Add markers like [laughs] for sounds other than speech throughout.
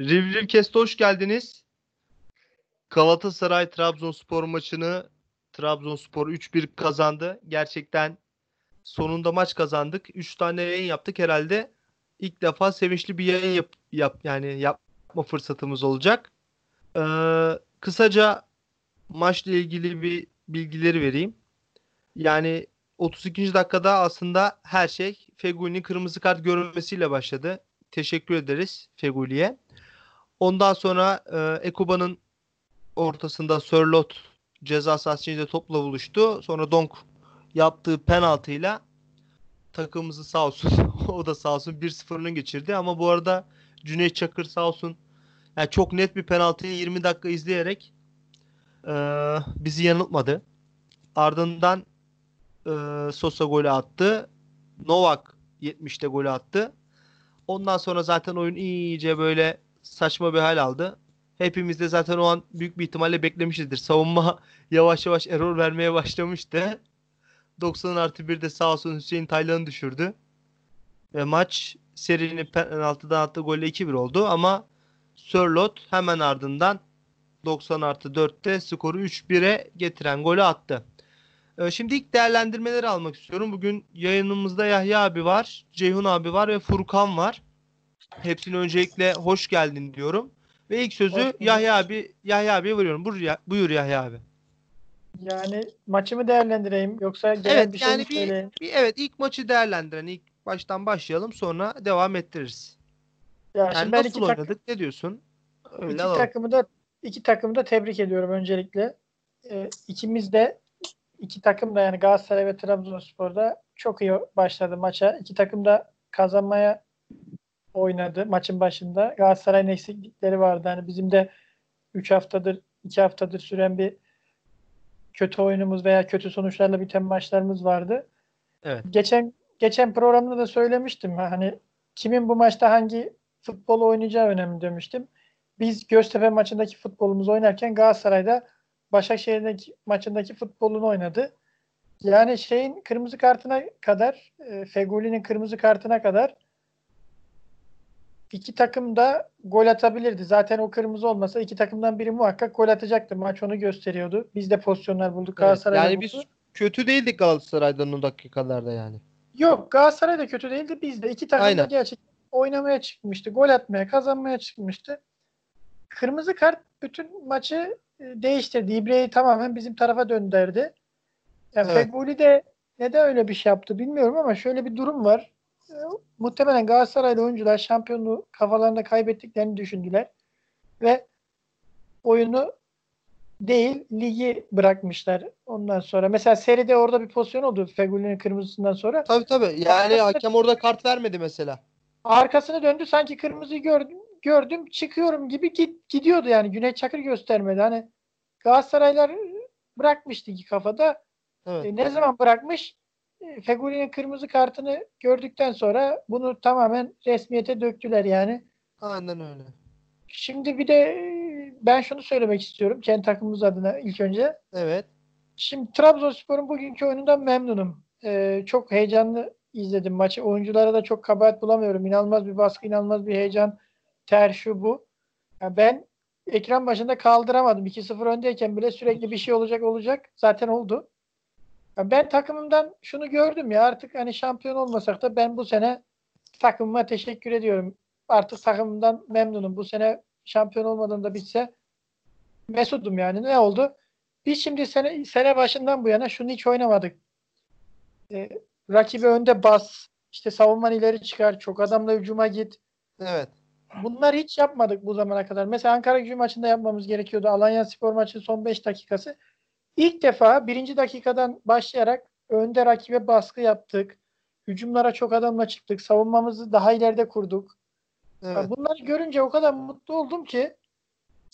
Rivriv Kest'e hoş geldiniz. Galatasaray Trabzonspor maçını Trabzonspor 3-1 kazandı. Gerçekten sonunda maç kazandık. 3 tane yayın yaptık herhalde. İlk defa sevinçli bir yayın yap, yap yani yapma fırsatımız olacak. Ee, kısaca maçla ilgili bir bilgileri vereyim. Yani 32. dakikada aslında her şey Feguli'nin kırmızı kart görülmesiyle başladı. Teşekkür ederiz Feguli'ye. Ondan sonra e, Ekuba'nın ortasında Sörlot ceza sahasında topla buluştu. Sonra Donk yaptığı penaltıyla takımımızı sağ olsun [laughs] o da sağ olsun 1-0'ını geçirdi. Ama bu arada Cüneyt Çakır sağ olsun yani çok net bir penaltıyı 20 dakika izleyerek e, bizi yanıltmadı. Ardından e, Sosa golü attı. Novak 70'te golü attı. Ondan sonra zaten oyun iyice böyle saçma bir hal aldı. Hepimiz de zaten o an büyük bir ihtimalle beklemişizdir. Savunma [laughs] yavaş yavaş error vermeye başlamıştı. 90 artı 1'de sağ olsun Hüseyin Taylan'ı düşürdü. Ve maç serinin penaltıdan attığı golle 2-1 oldu ama Sörlot hemen ardından 90 artı 4'te skoru 3-1'e getiren golü attı. Ee, şimdi ilk değerlendirmeleri almak istiyorum. Bugün yayınımızda Yahya abi var, Ceyhun abi var ve Furkan var. Hepsine öncelikle hoş geldin diyorum. Ve ilk sözü Yahya abi Yahya abiye veriyorum. Buyur, buyur Yahya abi. Yani maçı mı değerlendireyim yoksa genel Evet bir şey yani mi bir, söyleyeyim? bir evet ilk maçı değerlendiren ilk baştan başlayalım sonra devam ettiririz. Ya Yani ben nasıl iki, tak- oynadık? Ne diyorsun? Öyle iki alalım. takımı da iki takımı da tebrik ediyorum öncelikle. Ee, ikimiz de iki takım da yani Galatasaray ve Trabzonspor'da çok iyi başladı maça. İki takım da kazanmaya oynadı maçın başında. Galatasaray'ın eksiklikleri vardı. Hani bizim de 3 haftadır 2 haftadır süren bir kötü oyunumuz veya kötü sonuçlarla biten maçlarımız vardı. Evet. Geçen geçen programda da söylemiştim. Hani kimin bu maçta hangi futbol oynayacağı önemli demiştim. Biz Göztepe maçındaki futbolumuzu oynarken Galatasaray'da Başakşehir'deki maçındaki futbolunu oynadı. Yani şeyin kırmızı kartına kadar e, Feguli'nin kırmızı kartına kadar iki takım da gol atabilirdi. Zaten o kırmızı olmasa iki takımdan biri muhakkak gol atacaktı. Maç onu gösteriyordu. Biz de pozisyonlar bulduk. Evet, Galatasaray da yani buldu. biz kötü değildik Galatasaray'dan o dakikalarda yani. Yok Galatasaray da kötü değildi. Biz de iki takım da gerçekten oynamaya çıkmıştı. Gol atmaya, kazanmaya çıkmıştı. Kırmızı kart bütün maçı e, değiştirdi. İbre'yi tamamen bizim tarafa döndürdü. Ya Evet. Feguli de neden öyle bir şey yaptı bilmiyorum ama şöyle bir durum var. Muhtemelen Galatasaraylı oyuncular şampiyonluğu kafalarında kaybettiklerini düşündüler. Ve oyunu değil ligi bırakmışlar ondan sonra. Mesela seride orada bir pozisyon oldu Feguli'nin kırmızısından sonra. Tabii tabii. Yani hakem orada kart vermedi mesela. Arkasını döndü sanki kırmızıyı gördüm, gördüm çıkıyorum gibi git, gidiyordu yani. Güney Çakır göstermedi. Hani Galatasaraylar bırakmıştı iki kafada. Evet. E, ne zaman bırakmış? Feguli'nin kırmızı kartını gördükten sonra bunu tamamen resmiyete döktüler yani. Aynen öyle. Şimdi bir de e, ben şunu söylemek istiyorum kendi takımımız adına ilk önce. Evet. Şimdi Trabzonspor'un bugünkü oyunundan memnunum. Ee, çok heyecanlı izledim maçı. Oyunculara da çok kabahat bulamıyorum. İnanılmaz bir baskı, inanılmaz bir heyecan. Ter şu bu. Ya ben ekran başında kaldıramadım. 2-0 öndeyken bile sürekli bir şey olacak olacak. Zaten oldu. Ben takımımdan şunu gördüm ya artık hani şampiyon olmasak da ben bu sene takımıma teşekkür ediyorum. Artık takımımdan memnunum. Bu sene şampiyon olmadan da bitse mesudum yani. Ne oldu? Biz şimdi sene, sene başından bu yana şunu hiç oynamadık. Ee, rakibi önde bas, işte savunman ileri çıkar, çok adamla hücuma git. Evet. Bunlar hiç yapmadık bu zamana kadar. Mesela Ankara gücü maçında yapmamız gerekiyordu. Alanya Spor maçının son 5 dakikası. İlk defa birinci dakikadan başlayarak önde rakibe baskı yaptık. Hücumlara çok adamla çıktık. Savunmamızı daha ileride kurduk. Evet. Bunları görünce o kadar mutlu oldum ki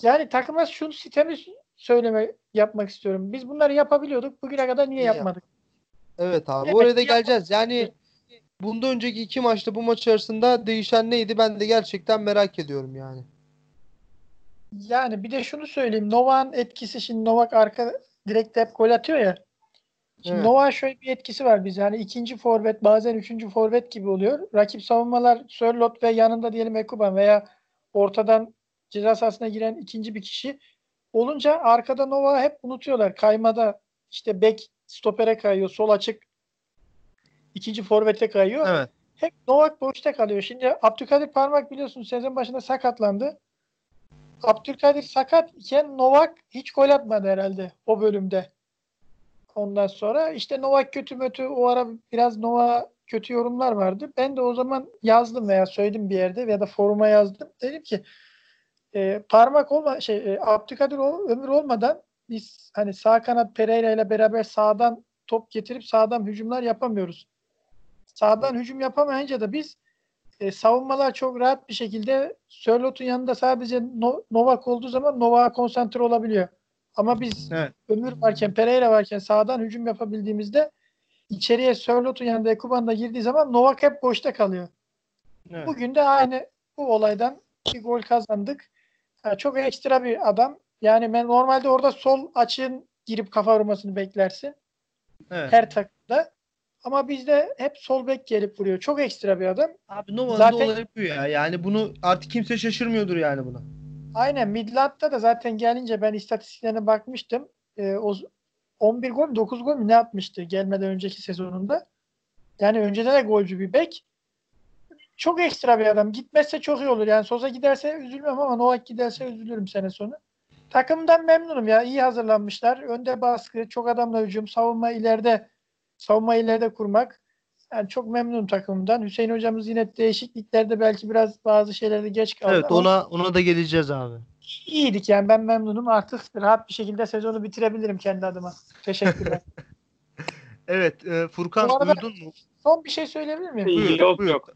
yani takıma şu sistemi söyleme yapmak istiyorum. Biz bunları yapabiliyorduk. Bugüne kadar niye Niye yapmadık? Evet abi. Evet, Oraya da geleceğiz. Yani bundan önceki iki maçta bu maç arasında değişen neydi? Ben de gerçekten merak ediyorum yani. Yani bir de şunu söyleyeyim. Novak'ın etkisi şimdi Novak arka direkte hep gol atıyor ya. Şimdi Evet. Novak'ın şöyle bir etkisi var biz. Yani ikinci forvet bazen üçüncü forvet gibi oluyor. Rakip savunmalar Sörlot ve yanında diyelim Ekuban veya ortadan ceza sahasına giren ikinci bir kişi olunca arkada Nova hep unutuyorlar. Kaymada işte bek stopere kayıyor. Sol açık ikinci forvete kayıyor. Evet. Hep Novak boşta kalıyor. Şimdi Abdülkadir Parmak biliyorsun sezon başında sakatlandı. Abdülkadir sakat iken Novak hiç gol atmadı herhalde o bölümde. Ondan sonra işte Novak kötü mötü o ara biraz Nova kötü yorumlar vardı. Ben de o zaman yazdım veya söyledim bir yerde ya da foruma yazdım. Dedim ki e, parmak olma şey e, Abdülkadir ömür olmadan biz hani sağ kanat Pereira ile beraber sağdan top getirip sağdan hücumlar yapamıyoruz. Sağdan hücum yapamayınca da biz e, savunmalar çok rahat bir şekilde Sörlot'un yanında sadece no, Novak olduğu zaman Novak'a konsantre olabiliyor. Ama biz Evet. Ömür varken, Pereira varken sağdan hücum yapabildiğimizde içeriye Sörlot'un yanında Ekuban da girdiği zaman Novak hep boşta kalıyor. Evet. Bugün de aynı bu olaydan bir gol kazandık. Ha, çok ekstra bir adam. Yani ben normalde orada sol açığın girip kafa vurmasını beklersin. Evet. Her takımda. Ama bizde hep sol bek gelip vuruyor. Çok ekstra bir adam. Abi Nova'nın Zaten- da olayı bu ya. Yani bunu artık kimse şaşırmıyordur yani buna. Aynen Midland'da da zaten gelince ben istatistiklerine bakmıştım. Ee, o 11 gol mü 9 gol mü ne atmıştı gelmeden önceki sezonunda. Yani önceden de golcü bir bek. Çok ekstra bir adam. Gitmezse çok iyi olur. Yani Sosa giderse üzülmem ama Novak giderse üzülürüm sene sonu. Takımdan memnunum ya. İyi hazırlanmışlar. Önde baskı, çok adamla hücum, savunma ileride savunma ileride kurmak. Yani çok memnunum takımımdan. Hüseyin hocamız yine değişikliklerde belki biraz bazı şeylerde geç kaldı. Evet ona ona da geleceğiz abi. iyiydik yani ben memnunum artık rahat bir şekilde sezonu bitirebilirim kendi adıma. Teşekkürler. [laughs] Evet e, Furkan uyudun mu? Son bir şey söyleyebilir miyim? Buyur, yok buyur. yok.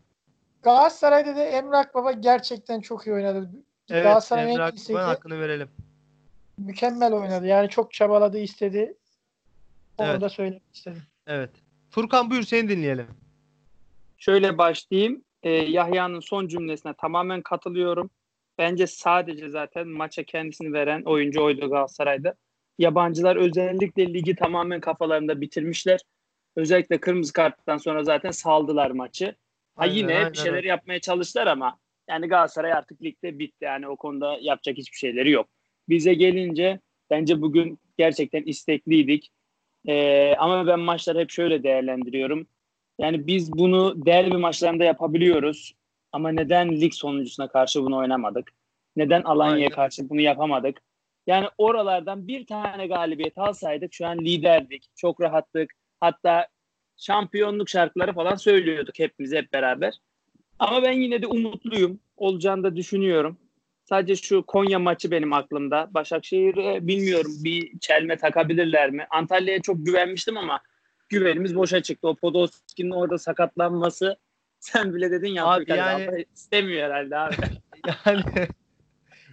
Galatasaray'da da Emrah Baba gerçekten çok iyi oynadı. Evet Emre iyisiydi. Akbaba hakkını verelim. Mükemmel oynadı. Yani çok çabaladı, istedi. Onu Evet. da söylemek istedim. Evet. Furkan buyur seni dinleyelim. Şöyle başlayayım. Ee, Yahya'nın son cümlesine tamamen katılıyorum. Bence sadece zaten maça kendisini veren oyuncu oydu Galatasaray'da. Yabancılar özellikle ligi tamamen kafalarında bitirmişler. Özellikle kırmızı karttan sonra zaten saldılar maçı. Ha Aynen, yine aynen bir şeyler yapmaya çalıştılar ama yani Galatasaray artık ligde bitti. Yani o konuda yapacak hiçbir şeyleri yok. Bize gelince bence bugün gerçekten istekliydik. Ee, ama ben maçları hep şöyle değerlendiriyorum. Yani biz bunu derbi maçlarında yapabiliyoruz. Ama neden lig sonuncusuna karşı bunu oynamadık? Neden Alanya'ya karşı bunu yapamadık? Yani oralardan bir tane galibiyet alsaydık şu an liderdik. Çok rahattık. Hatta şampiyonluk şarkıları falan söylüyorduk hepimiz hep beraber. Ama ben yine de umutluyum. Olacağını da düşünüyorum. Sadece şu Konya maçı benim aklımda. Başakşehir'e bilmiyorum bir çelme takabilirler mi? Antalya'ya çok güvenmiştim ama güvenimiz boşa çıktı. O Podolski'nin orada sakatlanması [laughs] sen bile dedin ya Abi yani- abi istemiyor herhalde abi. [laughs] Yani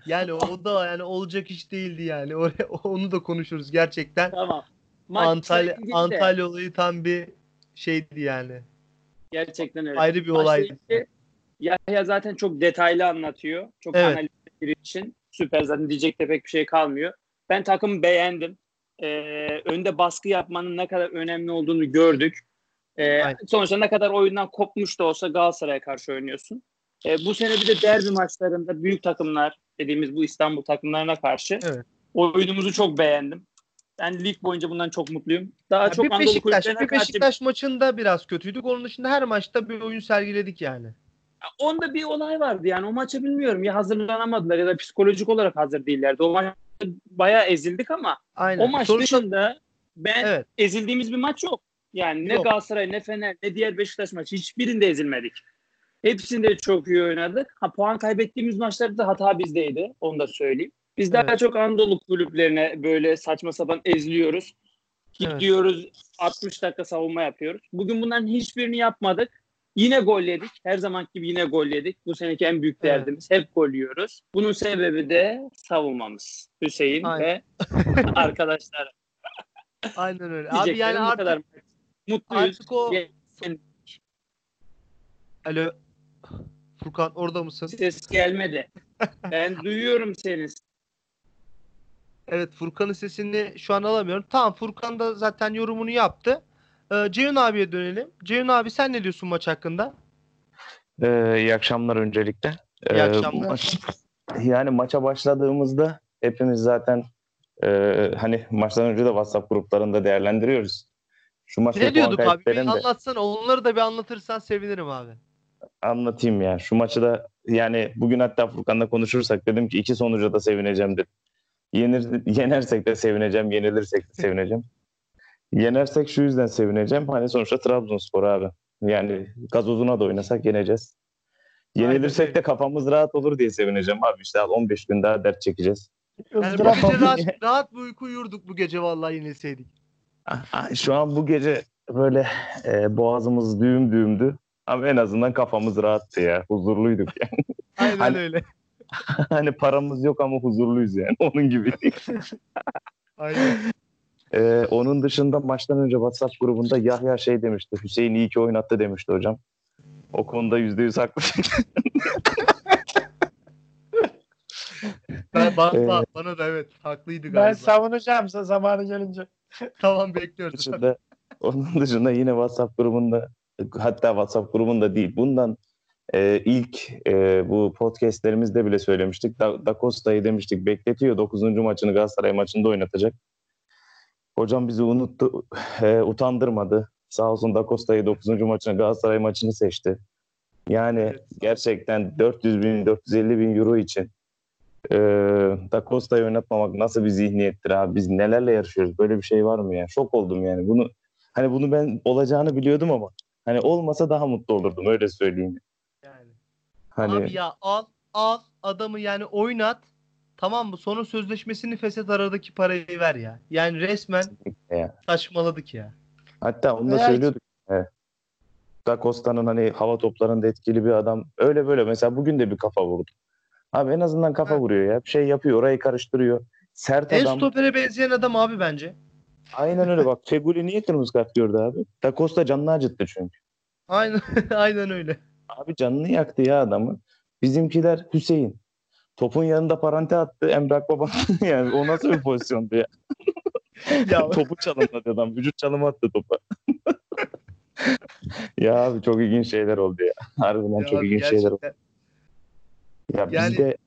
yani o da yani olacak iş değildi yani. Oraya, onu da konuşuruz gerçekten. tamam. Maç Antalya Antalya olayı tam bir şeydi yani. Gerçekten öyle. Ayrı bir olaydı. Yahya zaten çok detaylı anlatıyor. Çok Evet. analiz biri için. Süper zaten diyecek de pek bir şey kalmıyor. Ben takımı beğendim. Ee, önde baskı yapmanın ne kadar önemli olduğunu gördük. Ee, Aynen. sonuçta ne kadar oyundan kopmuş da olsa Galatasaray'a karşı oynuyorsun. Ee, bu sene bir de derbi maçlarında büyük takımlar dediğimiz bu İstanbul takımlarına karşı Evet. oyunumuzu çok beğendim. Ben lig boyunca bundan çok mutluyum. Daha Ya çok bir Anadolu Beşiktaş, bir karşı Beşiktaş maçında biraz kötüydük. Onun dışında her maçta bir oyun sergiledik yani. Onda bir olay vardı yani o maça bilmiyorum ya hazırlanamadılar ya da psikolojik olarak hazır değillerdi. O maçta bayağı ezildik ama Aynen. o maç Sonuçta- dışında ben Evet. ezildiğimiz bir maç yok. Yani ne Yok. Galatasaray ne Fener ne diğer Beşiktaş maçı hiçbirinde ezilmedik. Hepsinde çok iyi oynadık. Ha puan kaybettiğimiz maçlarda hata bizdeydi. Onu da söyleyeyim. Biz daha Evet. çok Anadolu kulüplerine böyle saçma sapan eziliyoruz. Evet. Gidiyoruz 60 dakika savunma yapıyoruz. Bugün bunların hiçbirini yapmadık. Yine gol yedik. Her zaman gibi yine gol yedik. Bu seneki en büyük Evet. derdimiz. Hep gol yiyoruz. Bunun sebebi de savunmamız. Hüseyin Aynen. ve [laughs] arkadaşlar. Aynen öyle. Abi yani artık, kadar. Mutluyuz. artık o Yani Alo. Furkan orada mısın? Ses gelmedi. Ben [laughs] duyuyorum seni. Evet Furkan'ın sesini şu an alamıyorum. Tamam Furkan da zaten yorumunu yaptı. Ee, Ceyhun abiye dönelim. Ceyhun abi sen ne diyorsun maç hakkında? Ee, iyi akşamlar öncelikle. İyi Ee, akşamlar. maç- yani maça başladığımızda hepimiz zaten e, hani maçtan önce de WhatsApp gruplarında değerlendiriyoruz. Şu maçta Ne diyorduk abi? Bir de anlatsana. Onları da bir anlatırsan sevinirim abi. anlatayım ya. Şu maçı da yani bugün hatta Furkan'la konuşursak dedim ki iki sonuca da sevineceğim dedim. Yenir, yenersek de sevineceğim, yenilirsek de sevineceğim. Yenersek şu yüzden sevineceğim. Hani sonuçta Trabzonspor abi. Yani gazozuna da oynasak yeneceğiz. Yenilirsek de kafamız rahat olur diye sevineceğim abi. İşte al 15 gün daha dert çekeceğiz. Yani bu gece rahat, rahat bir uyku uyurduk bu gece vallahi yenilseydik. Şu an bu gece böyle e, boğazımız düğüm düğümdü. Ama en azından kafamız rahattı ya. Huzurluyduk yani. Aynen Hani- öyle. [laughs] hani paramız yok ama huzurluyuz yani. Onun gibi. Aynen. Ee, onun dışında maçtan önce WhatsApp grubunda Yahya şey demişti. Hüseyin iyi ki oynattı demişti hocam. O konuda yüzde yüz haklı. [laughs] Ben, ba- Ee, ba- bana da evet haklıydı Ben galiba. savunacağım size zamanı gelince. [laughs] tamam bekliyoruz. dışında, onun dışında yine WhatsApp grubunda hatta WhatsApp grubunda değil. Bundan e, ilk e, bu podcastlerimizde bile söylemiştik. Da, da Costa'yı demiştik bekletiyor. 9. maçını Galatasaray maçında oynatacak. Hocam bizi unuttu. [sighs] e, utandırmadı. Sağ olsun Da Costa'yı 9. maçını Galatasaray maçını seçti. Yani Evet. gerçekten 400 bin 450 bin euro için e, Da Costa'yı oynatmamak nasıl bir zihniyettir abi? Biz nelerle yarışıyoruz? Böyle bir şey var mı ya? Şok oldum yani. Bunu hani bunu ben olacağını biliyordum ama hani olmasa daha mutlu olurdum öyle söyleyeyim. Yani. Hani Abi ya al al adamı yani oynat. Tamam mı? Sonra sözleşmesini feshet aradaki parayı ver ya. Yani resmen ya. saçmaladık ya. hatta onu da söylüyorduk. Evet. Da Costa'nın hani hava toplarında etkili bir adam. Öyle böyle mesela bugün de bir kafa vurdu. Abi en azından kafa Evet. vuruyor ya. Bir şey yapıyor, orayı karıştırıyor. Sert En adam. stopere benzeyen adam abi bence. Aynen öyle bak. Feguli niye kırmızı kart gördü abi? Da Costa canını acıttı çünkü. Aynen [laughs] aynen öyle. Abi canını yaktı ya adamı. Bizimkiler Hüseyin. Topun yanında parante attı Emrah Baba. [laughs] yani o nasıl bir pozisyondu ya? Ya [laughs] Topu çalımladı adam. Vücut çalımı attı topa. [laughs] ya abi çok ilginç şeyler oldu ya. Harbiden ya çok ilginç şeyler oldu. gerçekten. Ya Yani- bizde...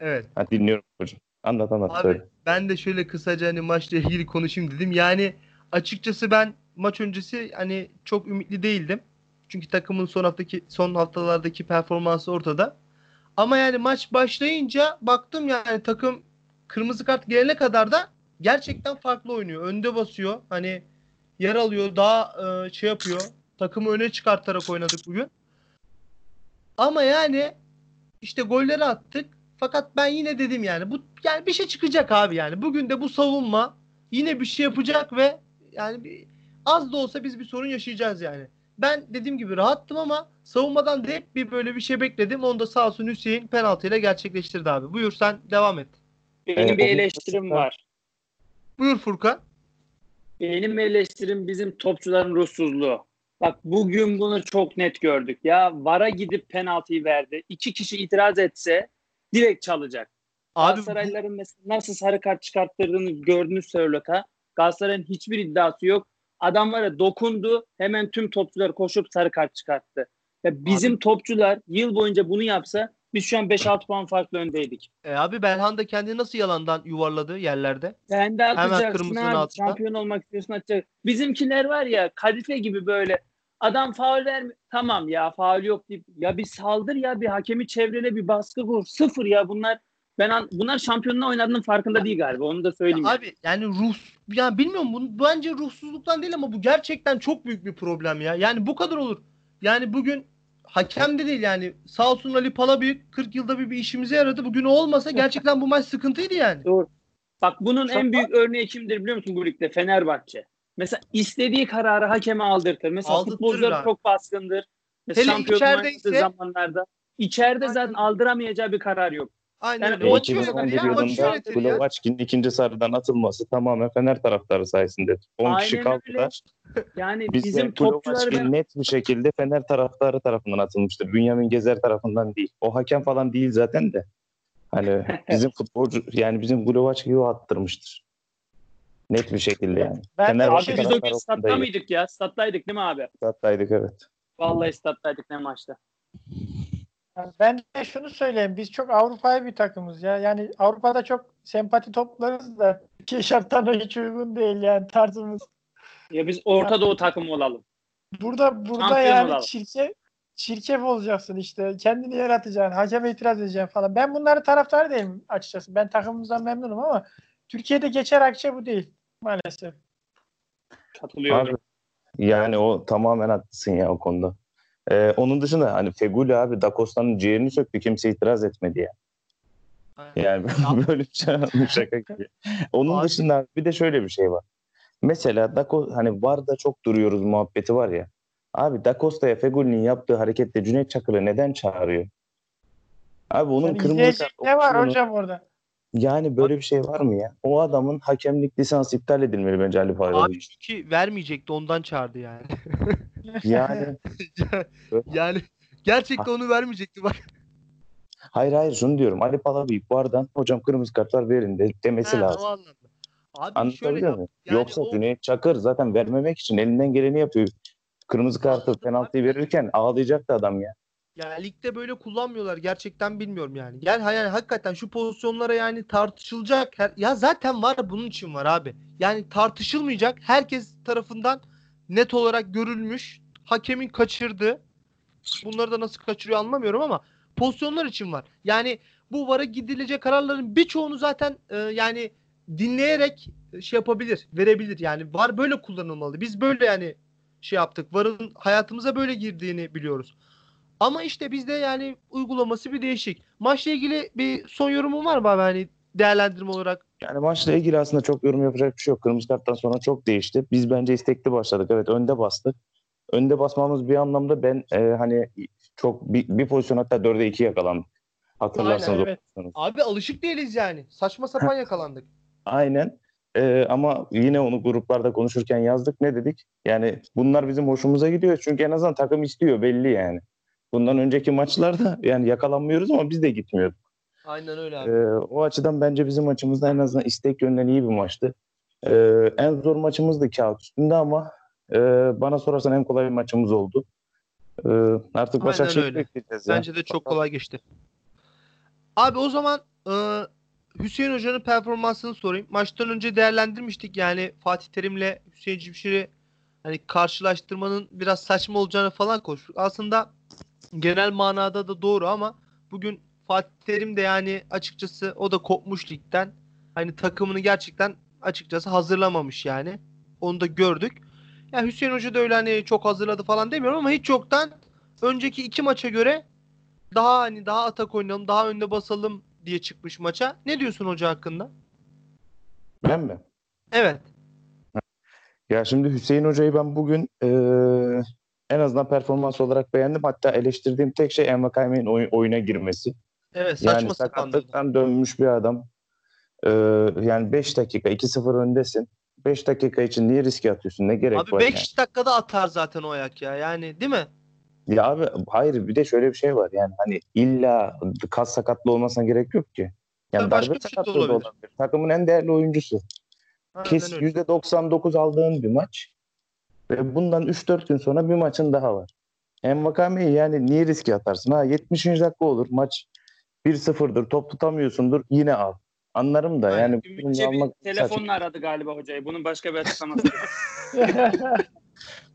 Evet. Ha, dinliyorum hocam. Anlat anlat Abi söyle. ben de şöyle kısaca hani maçla ilgili konuşayım dedim. Yani açıkçası ben maç öncesi hani çok ümitli değildim. Çünkü takımın son haftaki son haftalardaki performansı ortada. Ama yani maç başlayınca baktım yani takım kırmızı kart gelene kadar da gerçekten farklı oynuyor. Önde basıyor. Hani yer alıyor. Daha e, şey yapıyor. Takımı öne çıkartarak oynadık bugün. Ama yani işte golleri attık. Fakat ben yine dedim yani bu yani bir şey çıkacak abi yani. Bugün de bu savunma yine bir şey yapacak ve yani bir, az da olsa biz bir sorun yaşayacağız yani. Ben dediğim gibi rahattım ama savunmadan da hep bir böyle bir şey bekledim. Onu da sağ olsun Hüseyin penaltıyla gerçekleştirdi abi. Buyur sen devam et. Benim Ee, bir eleştirim var. Buyur Furkan. Benim eleştirim bizim topçuların ruhsuzluğu. Bak bugün bunu çok net gördük. Ya VAR'a gidip penaltıyı verdi. İki kişi itiraz etse direkt çalacak. Abi Galatasaraylıların mesela nasıl sarı kart çıkarttırdığını gördünüz Sörlot'a. Galatasaray'ın hiçbir iddiası yok. Adam var ya dokundu hemen tüm topçular koşup sarı kart çıkarttı. Ya bizim Abi- topçular yıl boyunca bunu yapsa biz şu an 5-6 puan farklı öndeydik. e, abi Belhan da kendini nasıl yalandan yuvarladı yerlerde? Sen de atacaksın kırmızının abi. altına. Şampiyon olmak istiyorsun atacak. Bizimkiler var ya kadife gibi böyle adam faul vermi tamam ya faul yok deyip ya bir saldır ya bir hakemi çevrele bir baskı kur. Sıfır ya bunlar ben an, bunlar şampiyonluğa oynadığının farkında değil galiba. Onu da söyleyeyim. Ya yani. abi yani ruh yani bilmiyorum bunu bence ruhsuzluktan değil ama bu gerçekten çok büyük bir problem ya. Yani bu kadar olur. Yani bugün hakem de değil yani sağ olsun Ali Palabıyık 40 yılda bir, bir işimize yaradı. Bugün o olmasa gerçekten bu maç sıkıntıydı yani. Doğru. Bak bunun Çok- en büyük örneği kimdir biliyor musun bu ligde? Fenerbahçe. Mesela istediği kararı hakeme aldırtır. Mesela Aldırtır futbolcular abi. çok baskındır. Mesela Hele oynadığı zamanlarda içeride zaten aldıramayacağı bir karar yok. Aynen öyle. Maçı ya. Glovaçki'nin ikinci sarıdan atılması tamamen Fener taraftarı sayesinde. 10 kişi kaldılar. Yani Bizde bizim topçular net bir şekilde Fener taraftarı tarafından atılmıştır. Bünyamin Gezer tarafından değil. O hakem falan değil zaten de. Hani [laughs] bizim futbolcu yani bizim Glovaçki'yi o attırmıştır. Net bir şekilde yani. Ben Fenerbahçe Abi biz o gün statta mıydık ya? Stat'taydık değil mi abi? Stat'taydık evet. Vallahi stat'taydık ne maçta. Ben de şunu söyleyeyim. Biz çok Avrupa'ya bir takımız ya. Yani Avrupa'da çok sempati toplarız da Türkiye şartlarına hiç uygun değil yani tarzımız. Ya biz Orta Doğu takımı olalım. Burada burada Şampiyon yani olalım. çirkef, çirkef olacaksın işte. Kendini yaratacaksın. Hakeme itiraz edeceksin falan. Ben bunları taraftar değilim açıkçası. Ben takımımızdan memnunum ama Türkiye'de geçer akçe bu değil maalesef. Katılıyorum. Abi, yani o tamamen haklısın ya o konuda. Ee, onun dışında hani Feguli abi Da Costa'nın ciğerini söktü. Kimse itiraz etmedi [laughs] ya. Yani böyle bir şey bu şaka gibi. Onun dışında bir de şöyle bir şey var. Mesela Da Co- hani VAR'da çok duruyoruz muhabbeti var ya. Abi Da Costa'ya Feguli'nin yaptığı hareketle Cüneyt Çakır'ı neden çağırıyor? Abi onun Yani kırmızı kart ne var opsiyonu- hocam orada? Yani böyle bir şey var mı ya? O adamın hakemlik lisansı iptal edilmeli bence Ali Faryalı. Abi çünkü vermeyecekti ondan çağırdı yani. [laughs] Yani [laughs] yani gerçekten onu vermeyecekti bak. hayır hayır şunu diyorum. Ali Palabıyık VAR'dan hocam kırmızı kartlar verin de, demesi Ha, lazım. o anlamda. Abi Anlatabiliyor muyum? yani Yoksa o- Cüneyt Çakır zaten vermemek için elinden geleni yapıyor. Kırmızı kartı penaltıyı verirken ağlayacaktı adam ya. Ya ligde böyle kullanmıyorlar gerçekten bilmiyorum yani. Yani hakikaten şu pozisyonlara yani tartışılacak. Her, ya zaten var bunun için var abi. Yani tartışılmayacak. Herkes tarafından net olarak görülmüş. Hakemin kaçırdığı. Bunları da nasıl kaçırıyor anlamıyorum ama pozisyonlar için var. Yani bu VAR'a gidilecek kararların birçoğunu zaten e, yani dinleyerek şey yapabilir, verebilir. Yani VAR böyle kullanılmalı. Biz böyle yani şey yaptık. VAR'ın hayatımıza böyle girdiğini biliyoruz. Ama işte bizde yani uygulaması bir değişik. Maçla ilgili bir son yorumun var mı abi hani değerlendirme olarak? Yani maçla ilgili aslında çok yorum yapacak bir şey yok. Kırmızı karttan sonra çok değişti. Biz bence istekli başladık. Evet önde bastık. Önde basmamız bir anlamda ben e, hani çok bir, bir pozisyon hatta 4'e 2 yakalandık. Hatırlarsanız. Aynen, evet. Abi alışık değiliz yani. Saçma sapan yakalandık. Aynen. Ee, ama yine onu gruplarda konuşurken yazdık. Ne dedik? Yani bunlar bizim hoşumuza gidiyor. Çünkü en azından takım istiyor belli yani. Bundan önceki maçlarda yani yakalanmıyoruz ama biz de gitmiyorduk. Aynen öyle abi. Ee, o açıdan bence bizim maçımızda en azından istek yönden iyi bir maçtı. Ee, en zor maçımızdı kağıt üstünde ama e, bana sorarsan en kolay bir maçımız oldu. Ee, artık öyle. bekleyeceğiz. ya. Bence de çok kolay geçti. Abi o zaman e, Hüseyin Hoca'nın performansını sorayım. Maçtan önce değerlendirmiştik yani Fatih Terim'le Hüseyin Cimşir'i hani karşılaştırmanın biraz saçma olacağını falan konuştuk. Aslında genel manada da doğru ama bugün Fatih Terim de yani açıkçası o da kopmuş ligden. Hani takımını gerçekten açıkçası hazırlamamış yani. Onu da gördük. Ya Hüseyin Hoca da öyle hani çok hazırladı falan demiyorum ama hiç yoktan önceki iki maça göre daha hani daha atak oynayalım, daha önde basalım diye çıkmış maça. Ne diyorsun hoca hakkında? Ben mi? Evet. Ya şimdi Hüseyin Hoca'yı ben bugün eee, en azından performans olarak beğendim. Hatta eleştirdiğim tek şey Envakayme'nin oy- oyuna girmesi. Evet saçma Yani sakatlıktan dönmüş bir adam. Eee, yani 5 dakika 2-0 öndesin. 5 dakika için niye riske atıyorsun? Ne gerek Abi var? 5 yani? dakikada atar zaten o ayak ya. Yani değil mi? Ya abi hayır bir de şöyle bir şey var. Yani hani illa kas sakatlı olmasına gerek yok ki. Yani Tabii darbe şey sakatlığı da olabilir. olabilir. Takımın en değerli oyuncusu. Aynen Kes öyle. %99 aldığın bir maç. Ve bundan 3-4 gün sonra bir maçın daha var. Hem Vakame'yi yani niye riske atarsın? Ha 70. dakika olur. Maç 1-0'dır. Top tutamıyorsundur. Yine al. Anlarım da yani bunu Çebi almak telefonla aradı galiba hocayı. Bunun başka bir açıklaması yok. [laughs]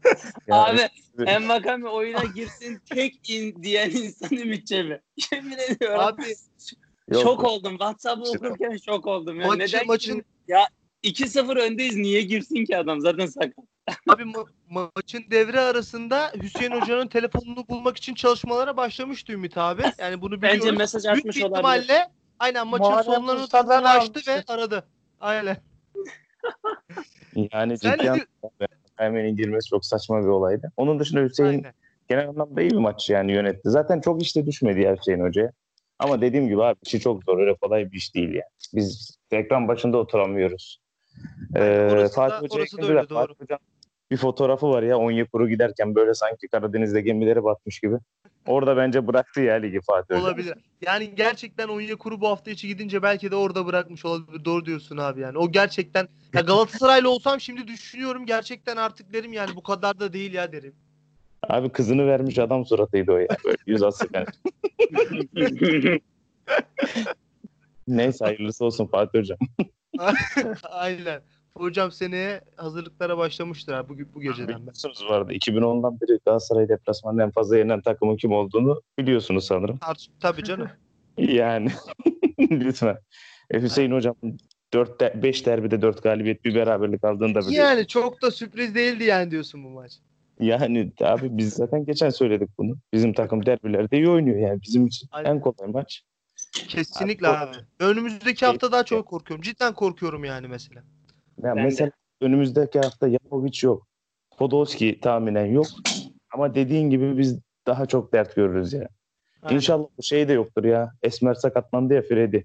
[laughs] Yani Abi Envakame oyuna girsin tek in diyen insan Ümit Çebi. [laughs] Yemin ediyorum. Abi yok. şok oldum. WhatsApp'ı okurken şok oldum. Ya. Maçı- Neden maçın-? Ya 2-0 öndeyiz. Niye girsin ki adam? Zaten sakat. Abi ma- maçın devre arasında Hüseyin Hoca'nın telefonunu bulmak için çalışmalara başlamıştı Ümit abi. Yani bunu biliyoruz. Bence mesaj Büyük atmış olabilir. ihtimalle aynen maçın Muharrem sonlarını Usta'dan açtı almıştır. ve aradı. Aynen. Yani ciddi anlamda girmesi çok saçma bir olaydı. Onun dışında Hüseyin Aynen. genel anlamda iyi bir maç yani yönetti. Zaten çok işte düşmedi ya Hüseyin Hoca'ya. Ama dediğim gibi abi işi çok zor. Öyle kolay bir iş değil yani. Biz ekran başında oturamıyoruz. Ee, orası da- Fatih Hoca orası da öyle, doğru. Hoca'nın bir fotoğrafı var ya Onyekuru giderken böyle sanki Karadeniz'de gemileri batmış gibi. Orada bence bıraktı ya ligi Fatih Hoca. Olabilir. Yani gerçekten Onyekuru bu hafta içi gidince belki de orada bırakmış olabilir. Doğru diyorsun abi yani. O gerçekten ya Galatasaraylı olsam şimdi düşünüyorum gerçekten artık derim yani bu kadar da değil ya derim. Abi kızını vermiş adam suratıydı o ya. Böyle yüz asık. hani. [laughs] Neyse hayırlısı olsun Fatih Hocam. [laughs] [laughs] Aynen. Hocam seneye hazırlıklara başlamıştır abi bu, bu geceden. Biliyorsunuz arada 2010'dan beri Galatasaray deplasmanında en fazla yenen takımın kim olduğunu biliyorsunuz sanırım. Tart- Tabii canım. [laughs] Yani lütfen. E, Hüseyin Hocam 4 de, 5 derbide 4 galibiyet bir beraberlik aldığını da biliyorsunuz. yani çok da sürpriz değildi yani diyorsun bu maç. Yani abi biz zaten geçen söyledik bunu. Bizim takım derbilerde iyi oynuyor yani bizim için Aynen. en kolay maç. Kesinlikle Abi, abi. Önümüzdeki hafta daha çok korkuyorum. Cidden korkuyorum yani mesela. Ya Ben mesela önümüzdeki hafta Yapovic yok. Podolski tahminen yok. Ama dediğin gibi biz daha çok dert görürüz ya. Aynen. İnşallah bu şey de yoktur ya. Esmer sakatlandı ya Freddy.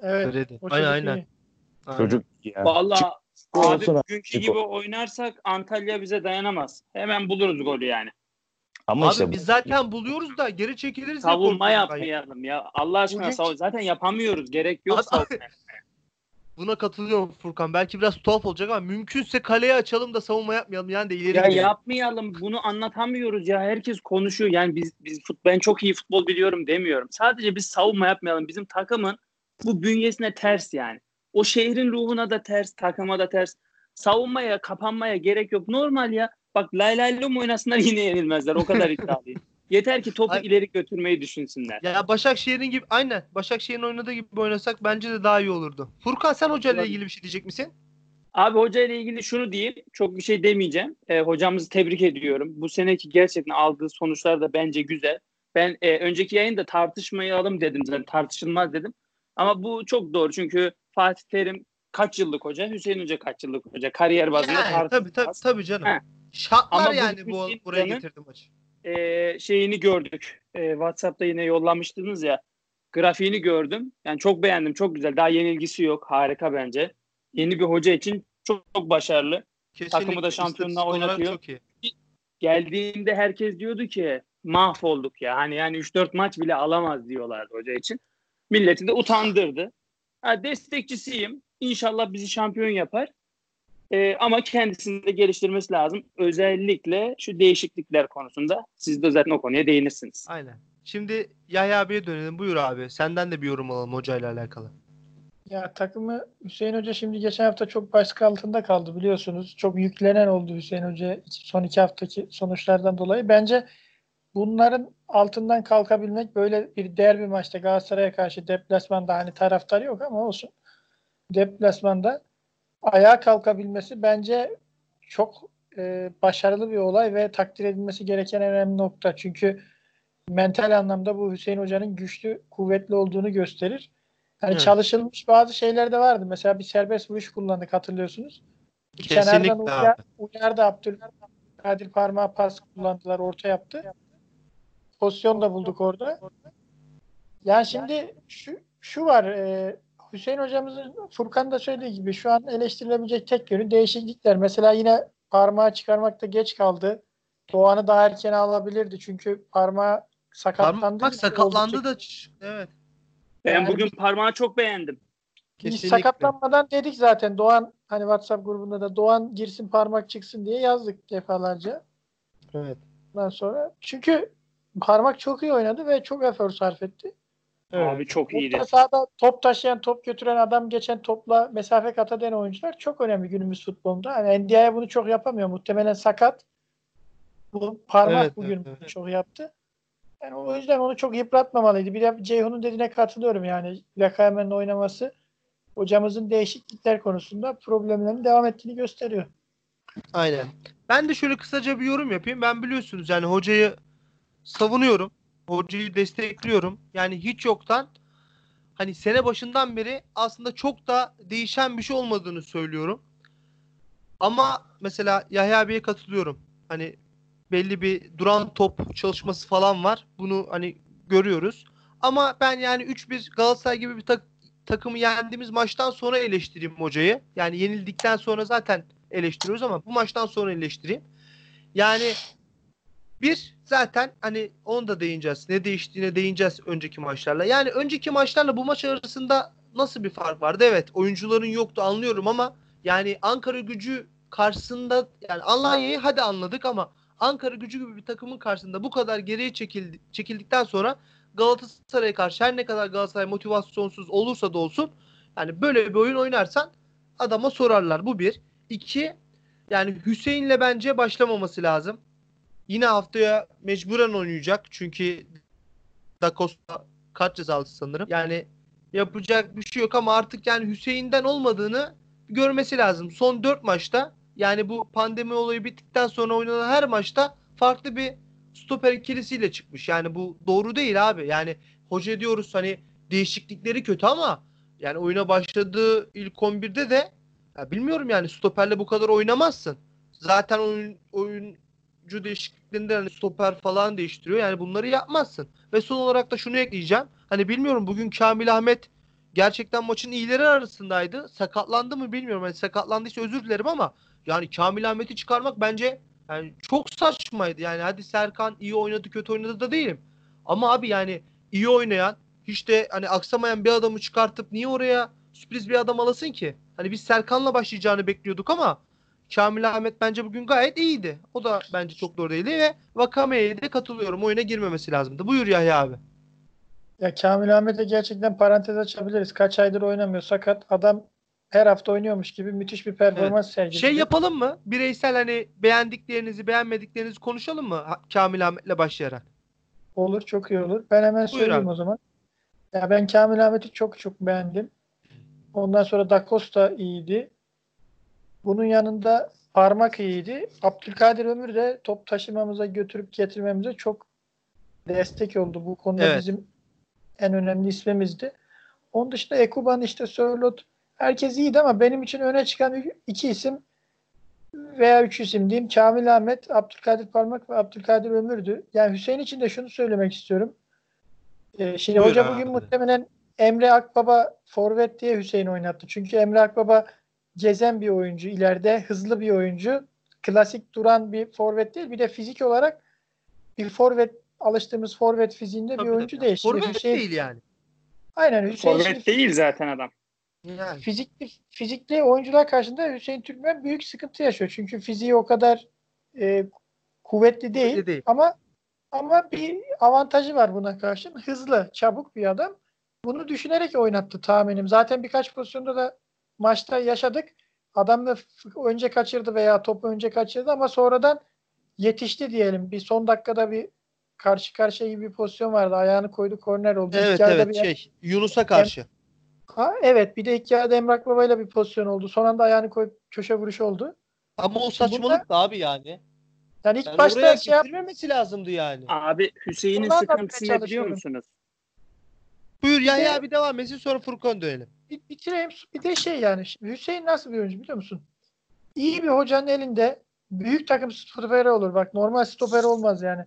Evet. Freddy. o Aynen çocuk aynen. Aynen. Çocuk ya. Vallahi abi olsun bugünkü Çık gibi oynarsak Antalya bize dayanamaz. Hemen buluruz golü yani. Ama Abi işte biz zaten buluyoruz da geri çekiliriz Savunma ya. yapmayalım ya. Allah aşkına savun- zaten yapamıyoruz. Gerek yok savunmaya. [laughs] Buna katılıyorum Furkan. Belki biraz tuhaf olacak ama mümkünse kaleye açalım da savunma yapmayalım yani de ileri Ya gidelim. yapmayalım. Bunu anlatamıyoruz ya. Herkes konuşuyor. Yani biz biz fut, ben çok iyi futbol biliyorum demiyorum. Sadece biz savunma yapmayalım. Bizim takımın bu bünyesine ters yani. O şehrin ruhuna da ters, takıma da ters. Savunmaya, kapanmaya gerek yok. Normal ya. Bak lay lay lom oynasınlar yine yenilmezler. O kadar [laughs] iddialıyım. Yeter ki topu Ay- ileri götürmeyi düşünsünler. Ya Başakşehir'in gibi aynen Başakşehir'in oynadığı gibi oynasak bence de daha iyi olurdu. Furkan sen hocayla Olabilir. ilgili bir şey diyecek misin? Abi hoca ile ilgili şunu diyeyim. Çok bir şey demeyeceğim. E, hocamızı tebrik ediyorum. Bu seneki gerçekten aldığı sonuçlar da bence güzel. Ben e, önceki yayında tartışmayalım dedim zaten. Tartışılmaz dedim. Ama bu çok doğru. Çünkü Fatih Terim kaç yıllık hoca? Hüseyin Hoca kaç yıllık hoca? Kariyer bazında Yani, tabii tabii tartışılmaz. tabii canım. He. Şartlar Ama yani bu buraya Hoca'nın- getirdi maçı. E, şeyini gördük. E, WhatsApp'ta yine yollamıştınız ya. Grafiğini gördüm. Yani çok beğendim. Çok güzel. Daha yenilgisi yok. Harika bence. Yeni bir hoca için çok, çok başarılı. Kesinlikle. da şampiyonluğa oynatıyor. Çok iyi. geldiğinde herkes diyordu ki mahvolduk ya. Hani yani 3-4 maç bile alamaz diyorlardı hoca için. Milleti de utandırdı. Ha, destekçisiyim. İnşallah bizi şampiyon yapar. Ee, ama kendisini de geliştirmesi lazım. Özellikle şu değişiklikler konusunda. Siz de zaten o konuya değinirsiniz. Aynen. Şimdi Yahya abiye dönelim. Buyur abi. Senden de bir yorum alalım hocayla alakalı. Ya takımı Hüseyin Hoca şimdi geçen hafta çok baskı altında kaldı biliyorsunuz. Çok yüklenen oldu Hüseyin Hoca son iki haftaki sonuçlardan dolayı. Bence bunların altından kalkabilmek böyle bir derbi maçta Galatasaray'a karşı deplasmanda hani taraftar yok ama olsun. Deplasmanda ayağa kalkabilmesi bence çok e, başarılı bir olay ve takdir edilmesi gereken önemli nokta. Çünkü mental anlamda bu Hüseyin Hoca'nın güçlü, kuvvetli olduğunu gösterir. Yani Evet. çalışılmış bazı şeyler de vardı. Mesela bir serbest vuruş kullandık hatırlıyorsunuz. Kesinlikle Kenardan uyar, uyardı Abdülkadir parmağı pas kullandılar, orta yaptı. Pozisyon da bulduk orada. Yani şimdi şu şu var e, Hüseyin hocamızın Furkan da söylediği gibi şu an eleştirilebilecek tek yönü değişiklikler. Mesela yine parmağı çıkarmakta geç kaldı. Doğan'ı daha erken alabilirdi çünkü parmağı sakatlandı. Parmak sakatlandı da evet. Ben Yani bugün bir- parmağı çok beğendim. Biz Kesinlikle. sakatlanmadan dedik zaten Doğan hani WhatsApp grubunda da Doğan girsin parmak çıksın diye yazdık defalarca. Evet. Ondan sonra çünkü parmak çok iyi oynadı ve çok efor sarf etti. Abi çok iyiydi. Orta sahada top taşıyan, top götüren adam geçen topla mesafe kat eden oyuncular çok önemli günümüz futbolunda. Hani NDI'ye bunu çok yapamıyor. Muhtemelen sakat. Bu parmak Evet, bugün evet, evet. çok yaptı. Yani o yüzden onu çok yıpratmamalıydı. Bir de Ceyhun'un dediğine katılıyorum yani. Lakayemen'in oynaması hocamızın değişiklikler konusunda problemlerin devam ettiğini gösteriyor. Aynen. Ben de şöyle kısaca bir yorum yapayım. Ben biliyorsunuz yani hocayı savunuyorum. Hocayı destekliyorum. Yani hiç yoktan hani sene başından beri aslında çok da değişen bir şey olmadığını söylüyorum. Ama mesela Yahya abiye katılıyorum. Hani belli bir duran top çalışması falan var. Bunu hani görüyoruz. Ama ben yani 3-1 Galatasaray gibi bir tak- takımı yendiğimiz maçtan sonra eleştireyim hocayı. Yani yenildikten sonra zaten eleştiriyoruz ama bu maçtan sonra eleştireyim. Yani bir zaten hani onu da değineceğiz. Ne değiştiğine değineceğiz önceki maçlarla. Yani önceki maçlarla bu maç arasında nasıl bir fark vardı? Evet oyuncuların yoktu anlıyorum ama yani Ankara gücü karşısında yani Alanya'yı hadi anladık ama Ankara gücü gibi bir takımın karşısında bu kadar geriye çekildi, çekildikten sonra Galatasaray'a karşı her ne kadar Galatasaray motivasyonsuz olursa da olsun yani böyle bir oyun oynarsan adama sorarlar. Bu bir. İki yani Hüseyin'le bence başlamaması lazım. Yine haftaya mecburen oynayacak. Çünkü Da Costa kart cezalısı sanırım. Yani yapacak bir şey yok ama artık yani Hüseyin'den olmadığını görmesi lazım. Son 4 maçta yani bu pandemi olayı bittikten sonra oynanan her maçta farklı bir stoper ikilisiyle çıkmış. Yani bu doğru değil abi. Yani hoca diyoruz hani değişiklikleri kötü ama yani oyuna başladığı ilk 11'de de ya bilmiyorum yani stoperle bu kadar oynamazsın. Zaten oyun, oyuncu değişikliklerinde hani stoper falan değiştiriyor. Yani bunları yapmazsın. Ve son olarak da şunu ekleyeceğim. Hani bilmiyorum bugün Kamil Ahmet gerçekten maçın iyileri arasındaydı. Sakatlandı mı bilmiyorum. Hani sakatlandıysa özür dilerim ama yani Kamil Ahmet'i çıkarmak bence yani çok saçmaydı. Yani hadi Serkan iyi oynadı kötü oynadı da değilim. Ama abi yani iyi oynayan hiç de hani aksamayan bir adamı çıkartıp niye oraya sürpriz bir adam alasın ki? Hani biz Serkan'la başlayacağını bekliyorduk ama Kamil Ahmet bence bugün gayet iyiydi. O da bence çok doğru değildi ve Vakame'ye de katılıyorum. Oyuna girmemesi lazımdı. Buyur Yahya abi. Ya Kamil Ahmet'e gerçekten parantez açabiliriz. Kaç aydır oynamıyor sakat. Adam her hafta oynuyormuş gibi müthiş bir performans sergiledi. Şey yapalım mı? Bireysel hani beğendiklerinizi, beğenmediklerinizi konuşalım mı? Kamil Ahmet'le başlayarak. Olur çok iyi olur. Ben hemen Buyur söyleyeyim abi. o zaman. Ya ben Kamil Ahmet'i çok çok beğendim. Ondan sonra Da Costa iyiydi. Bunun yanında Parmak iyiydi. Abdülkadir Ömür de top taşımamıza götürüp getirmemize çok destek oldu. Bu konuda Evet. bizim en önemli ismimizdi. Onun dışında Ekuban işte Sörlot herkes iyiydi ama benim için öne çıkan iki isim veya üç isim diyeyim. Kamil Ahmet, Abdülkadir Parmak ve Abdülkadir Ömür'dü. Yani Hüseyin için de şunu söylemek istiyorum. Ee, şimdi Buyur hoca abi. bugün muhtemelen Emre Akbaba forvet diye Hüseyin oynattı. Çünkü Emre Akbaba gezen bir oyuncu, ileride hızlı bir oyuncu. Klasik duran bir forvet değil. Bir de fizik olarak bir forvet alıştığımız forvet fiziğinde bir Tabii oyuncu tabii. değil. Şimdi Forvet Hüseyin, değil yani. Aynen Hüseyin Forvet değil zaten adam. Yani. fizikli, fizikli oyuncular karşısında Hüseyin Türkmen büyük sıkıntı yaşıyor. Çünkü fiziği o kadar e, kuvvetli değil, Kuvvetli değil. ama ama bir avantajı var buna karşı. Hızlı, çabuk bir adam. Bunu düşünerek oynattı tahminim. Zaten birkaç pozisyonda da maçta yaşadık. Adam da önce kaçırdı veya topu önce kaçırdı ama sonradan yetişti diyelim. Bir son dakikada bir karşı karşıya gibi bir pozisyon vardı. Ayağını koydu, korner oldu. Evet İlk evet bir- şey Yunus'a karşı. Ha, evet bir de ilk yarıda Emrak Baba'yla bir pozisyon oldu. Son anda ayağını koyup köşe vuruşu oldu. Ama o saçmalık da abi yani. Yani ilk Yani başta şey yap- lazımdı yani. Abi Hüseyin'in Ondan da sıkıntısı ne biliyor musunuz? Buyur Yahya abi devam etsin sonra Furkan dönelim. bitireyim. Bir de şey yani şimdi Hüseyin nasıl bir oyuncu biliyor musun? İyi bir hocanın elinde büyük takım stoperi olur. Bak normal stoper olmaz yani.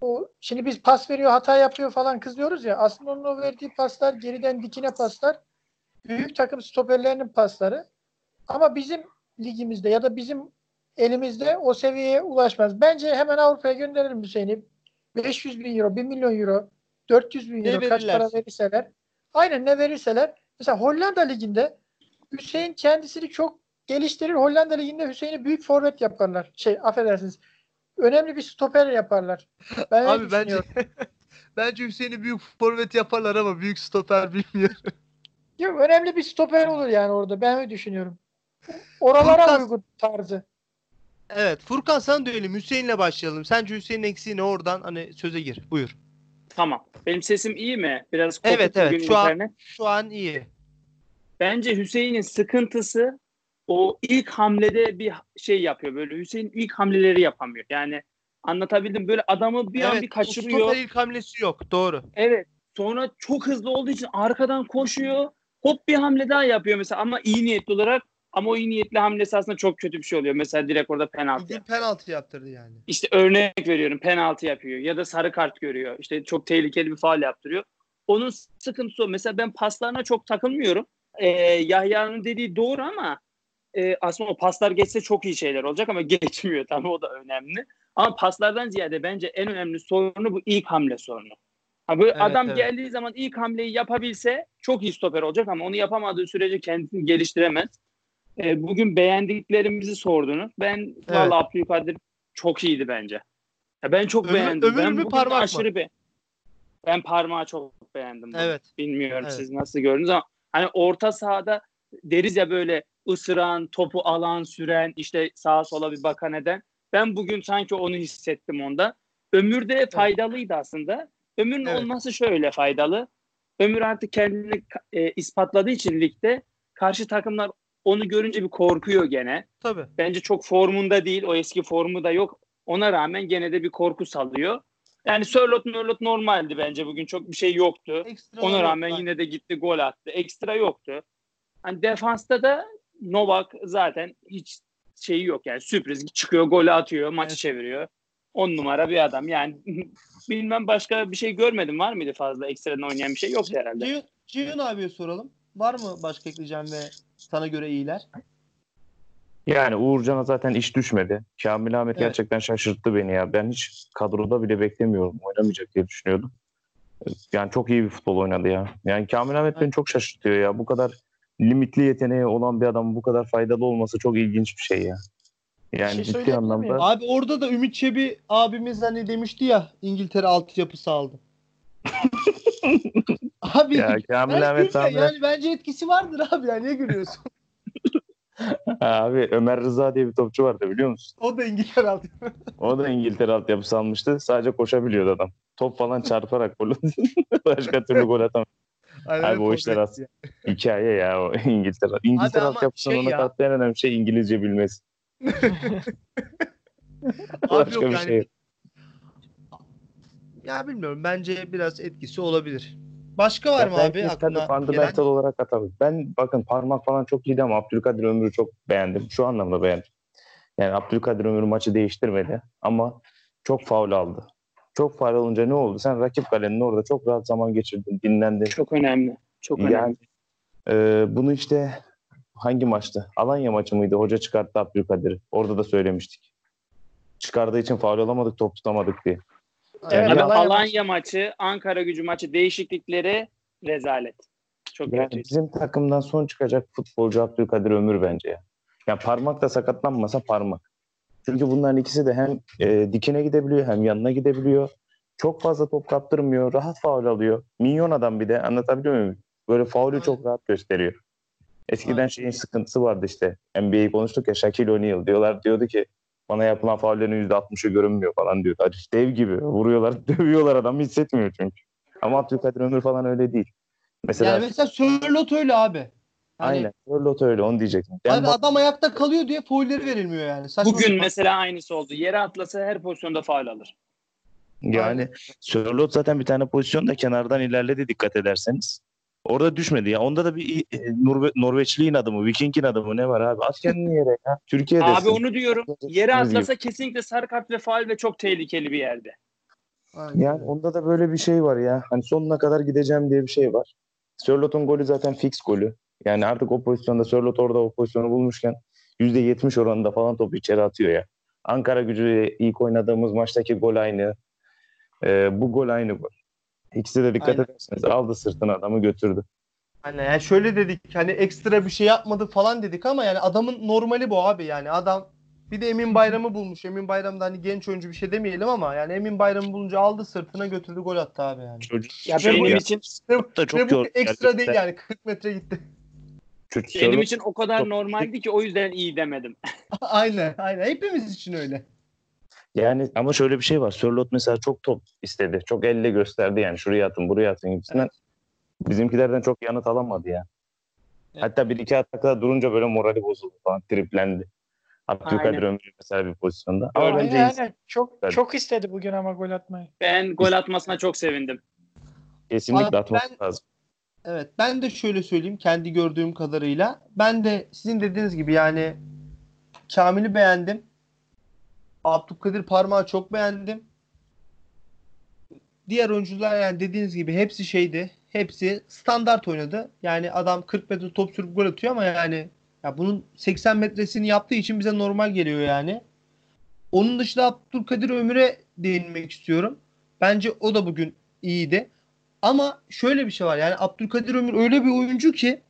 O, şimdi biz pas veriyor, hata yapıyor falan kızıyoruz ya. Aslında onun o verdiği paslar geriden dikine paslar. Büyük takım stoperlerinin pasları. Ama bizim ligimizde ya da bizim elimizde o seviyeye ulaşmaz. Bence hemen Avrupa'ya gönderirim Hüseyin'i. 500 bin euro, 1 milyon euro, 400 bin Ne euro kaç para verirseler. Aynen ne verirseler. Mesela Hollanda liginde Hüseyin kendisini çok geliştirir. Hollanda liginde Hüseyin'i büyük forvet yaparlar. Şey affedersiniz. Önemli bir stoper yaparlar. [laughs] Ben Abi bence [laughs] bence Hüseyin'i büyük forvet yaparlar ama büyük stoper bilmiyorum. [laughs] Yok, önemli bir stoper olur yani orada. Ben öyle düşünüyorum. Oralara Furkan- uygun tarzı. Evet Furkan sana dönelim Hüseyin'le başlayalım. Sence Hüseyin'in eksiği ne oradan hani söze gir. Buyur. Tamam. Benim sesim iyi mi? Biraz kopuk Evet evet şu an şu an iyi. Bence Hüseyin'in sıkıntısı o ilk hamlede bir şey yapıyor. Böyle Hüseyin ilk hamleleri yapamıyor. Yani anlatabildim. Böyle adamı bir an evet, bir o kaçırıyor. stoper ilk hamlesi yok. Doğru. Evet. Sonra çok hızlı olduğu için arkadan koşuyor. Hop bir hamle daha yapıyor mesela ama iyi niyetli olarak ama o iyi niyetli hamlesi aslında çok kötü bir şey oluyor. Mesela direkt orada penaltı. Bildiğin penaltı yaptırdı yani. İşte örnek veriyorum penaltı yapıyor ya da sarı kart görüyor. İşte çok tehlikeli bir faal yaptırıyor. Onun sıkıntısı o. Mesela ben paslarına çok takılmıyorum. Ee, Yahya'nın dediği doğru ama e, aslında o paslar geçse çok iyi şeyler olacak ama [laughs] geçmiyor. Tabii o da önemli. Ama paslardan ziyade bence en önemli sorunu bu ilk hamle sorunu. Ha, bu Evet, adam evet. geldiği zaman ilk hamleyi yapabilse çok iyi stoper olacak ama onu yapamadığı sürece kendisini geliştiremez. E, bugün beğendiklerimizi sordunuz. Ben valla Abdülkadir çok iyiydi bence. Ya ben çok Ömür- beğendim. ömür ben mü, parmak mı? aşırı be ben parmağı çok beğendim. Evet. Bilmiyorum Evet. siz nasıl gördünüz ama hani orta sahada deriz ya böyle ısıran, topu alan, süren, işte sağa sola bir bakan eden. Ben bugün sanki onu hissettim onda. Ömür de faydalıydı aslında. Ömür'ün Evet. olması şöyle faydalı. Ömür artık kendini e, ispatladığı için ligde karşı takımlar onu görünce bir korkuyor gene. Tabii. Bence çok formunda değil. O eski formu da yok. Ona rağmen gene de bir korku salıyor. Yani Sörlot Mörlot normaldi bence bugün. Çok bir şey yoktu. Ekstra Ona rağmen yine de gitti gol attı. Ekstra yoktu. Hani defansta da Novak zaten hiç şeyi yok yani sürpriz çıkıyor golü atıyor maçı Evet. çeviriyor. On numara bir adam yani [laughs] bilmem başka bir şey görmedim var mıydı fazla ekstradan oynayan bir şey yoktu herhalde. Ceyhun abiye soralım. Var mı başka ekleyeceğim ve sana göre iyiler? Yani Uğurcan'a zaten iş düşmedi. Kamil Ahmet Evet. gerçekten şaşırttı beni ya. Ben hiç kadroda bile beklemiyorum. Oynamayacak diye düşünüyordum. Yani çok iyi bir futbol oynadı ya. Yani Kamil Ahmet beni çok şaşırtıyor ya. Bu kadar limitli yeteneği olan bir adamın bu kadar faydalı olması çok ilginç bir şey ya. Yani şey ciddi söyleyebilir miyim? anlamda Abi orada da Ümit Çebi abimiz hani demişti ya İngiltere altyapısı aldı. [laughs] abi ya ben Kamil Ahmet gülme, tam da- yani bence etkisi vardır abi ya niye gülüyorsun? abi Ömer Rıza diye bir topçu vardı biliyor musun? o da İngiltere altyapısı. O da İngiltere altyapısı almıştı. Sadece koşabiliyordu adam. Top falan çarparak gol [laughs] Başka türlü gol atamıyor. Abi o işler az. Hikaye ya o [laughs] İngiltere. İngiltere altyapısının şey ona ya- katlayan en önemli şey İngilizce bilmesi. [laughs] Abi Başka yok bir yani. şey. Ya bilmiyorum bence biraz etkisi olabilir. Başka var Ya mı abi tabii aklına fundamental gelen? olarak atar. Ben bakın parmak falan çok iyiydi ama Abdülkadir Ömür'ü çok beğendim. Şu anlamda beğendim. Yani Abdülkadir Ömür maçı değiştirmedi ama çok faul aldı. Çok faul olunca ne oldu? Sen rakip kalenin orada çok rahat zaman geçirdin, dinlendin. Çok önemli. Çok önemli. Yani e, bunu işte hangi maçtı? Alanya maçı mıydı? Hoca çıkarttı Abdülkadir'i. Orada da söylemiştik. Çıkardığı için faul alamadık, top tutamadık diye. Evet, Abi Alanya Alanya, maçı, Ankara gücü maçı değişiklikleri rezalet. Çok Yani kötü. bizim takımdan son çıkacak futbolcu Abdülkadir Ömür bence ya. Ya parmak da sakatlanmasa parmak. Çünkü bunların ikisi de hem e, dikine gidebiliyor hem yanına gidebiliyor. Çok fazla top kaptırmıyor. Rahat faul alıyor. Minyon adam bir de anlatabiliyor muyum? Böyle faulü çok rahat gösteriyor. Eskiden Aynen. şeyin sıkıntısı vardı işte. NBA'yi konuştuk ya Shaquille O'Neal diyorlar diyordu ki bana yapılan faullerin %60'ı görünmüyor falan diyordu. Hadi dev gibi vuruyorlar, [laughs] dövüyorlar adam hissetmiyor çünkü. Ama Abdülkadir Ömür falan öyle değil. Mesela Yani mesela Sörlot öyle abi. Hani Aynen. Sörlot öyle onu diyecektim. Yani Abi bak- adam ayakta kalıyor diye foulleri verilmiyor yani. Saçma Bugün sapan. mesela aynısı oldu. Yere atlasa her pozisyonda faul alır. yani Sörlot zaten bir tane pozisyonda kenardan ilerledi dikkat ederseniz. Orada düşmedi ya. Onda da bir e, Norve- Norveçliğin adımı, Viking'in adımı ne var abi? At kendini yere ya. Türkiye'de. Abi onu diyorum. Yere atlasa kesinlikle sarı kart ve faul ve çok tehlikeli bir yerde. Aynen. Yani onda da böyle bir şey var ya. Hani sonuna kadar gideceğim diye bir şey var. Sörlot'un golü zaten fix golü. Yani artık o pozisyonda Sörlot orada o pozisyonu bulmuşken %70 oranında falan topu içeri atıyor ya. Ankara gücü ilk oynadığımız maçtaki gol aynı. Ee, bu gol aynı gol. İkisi de dikkat Aynen. ederseniz aldı sırtına adamı götürdü. Aynen. Yani şöyle dedik hani ekstra bir şey yapmadı falan dedik ama yani adamın normali bu abi yani adam bir de Emin Bayram'ı bulmuş. Emin Bayram da hani genç oyuncu bir şey demeyelim ama yani Emin Bayram'ı bulunca aldı sırtına götürdü gol attı abi yani. Çocuk Ya Ve bu- benim için da çok Ve bu yor- ekstra gerçekten. değil yani 40 metre gitti. Çocuk- benim için o kadar normaldi ki o yüzden iyi demedim. [laughs] aynen aynen hepimiz için öyle. Yani ama şöyle bir şey var. Sörlot mesela çok top istedi. Çok elle gösterdi yani şuraya atın buraya atın gibisinden. Bizimkilerden çok yanıt alamadı ya. Evet. Hatta bir iki atakta durunca böyle morali bozuldu falan. Triplendi. Abdülkadir. Ömür mesela bir pozisyonda. Ama Aynen, bence Aynen. Çok Tabii. çok istedi bugün ama gol atmayı. Ben gol atmasına çok sevindim. kesinlikle Abi atması ben- lazım. Evet ben de şöyle söyleyeyim kendi gördüğüm kadarıyla. Ben de sizin dediğiniz gibi yani Kamil'i beğendim. Abdülkadir Parmağı çok beğendim. Diğer oyuncular yani dediğiniz gibi hepsi şeydi. Hepsi standart oynadı. Yani adam 40 metre top sürüp gol atıyor ama yani ya bunun 80 metresini yaptığı için bize normal geliyor yani. Onun dışında Abdülkadir Ömür'e değinmek istiyorum. Bence o da bugün iyiydi. Ama şöyle bir şey var. Yani Abdülkadir Ömür öyle bir oyuncu ki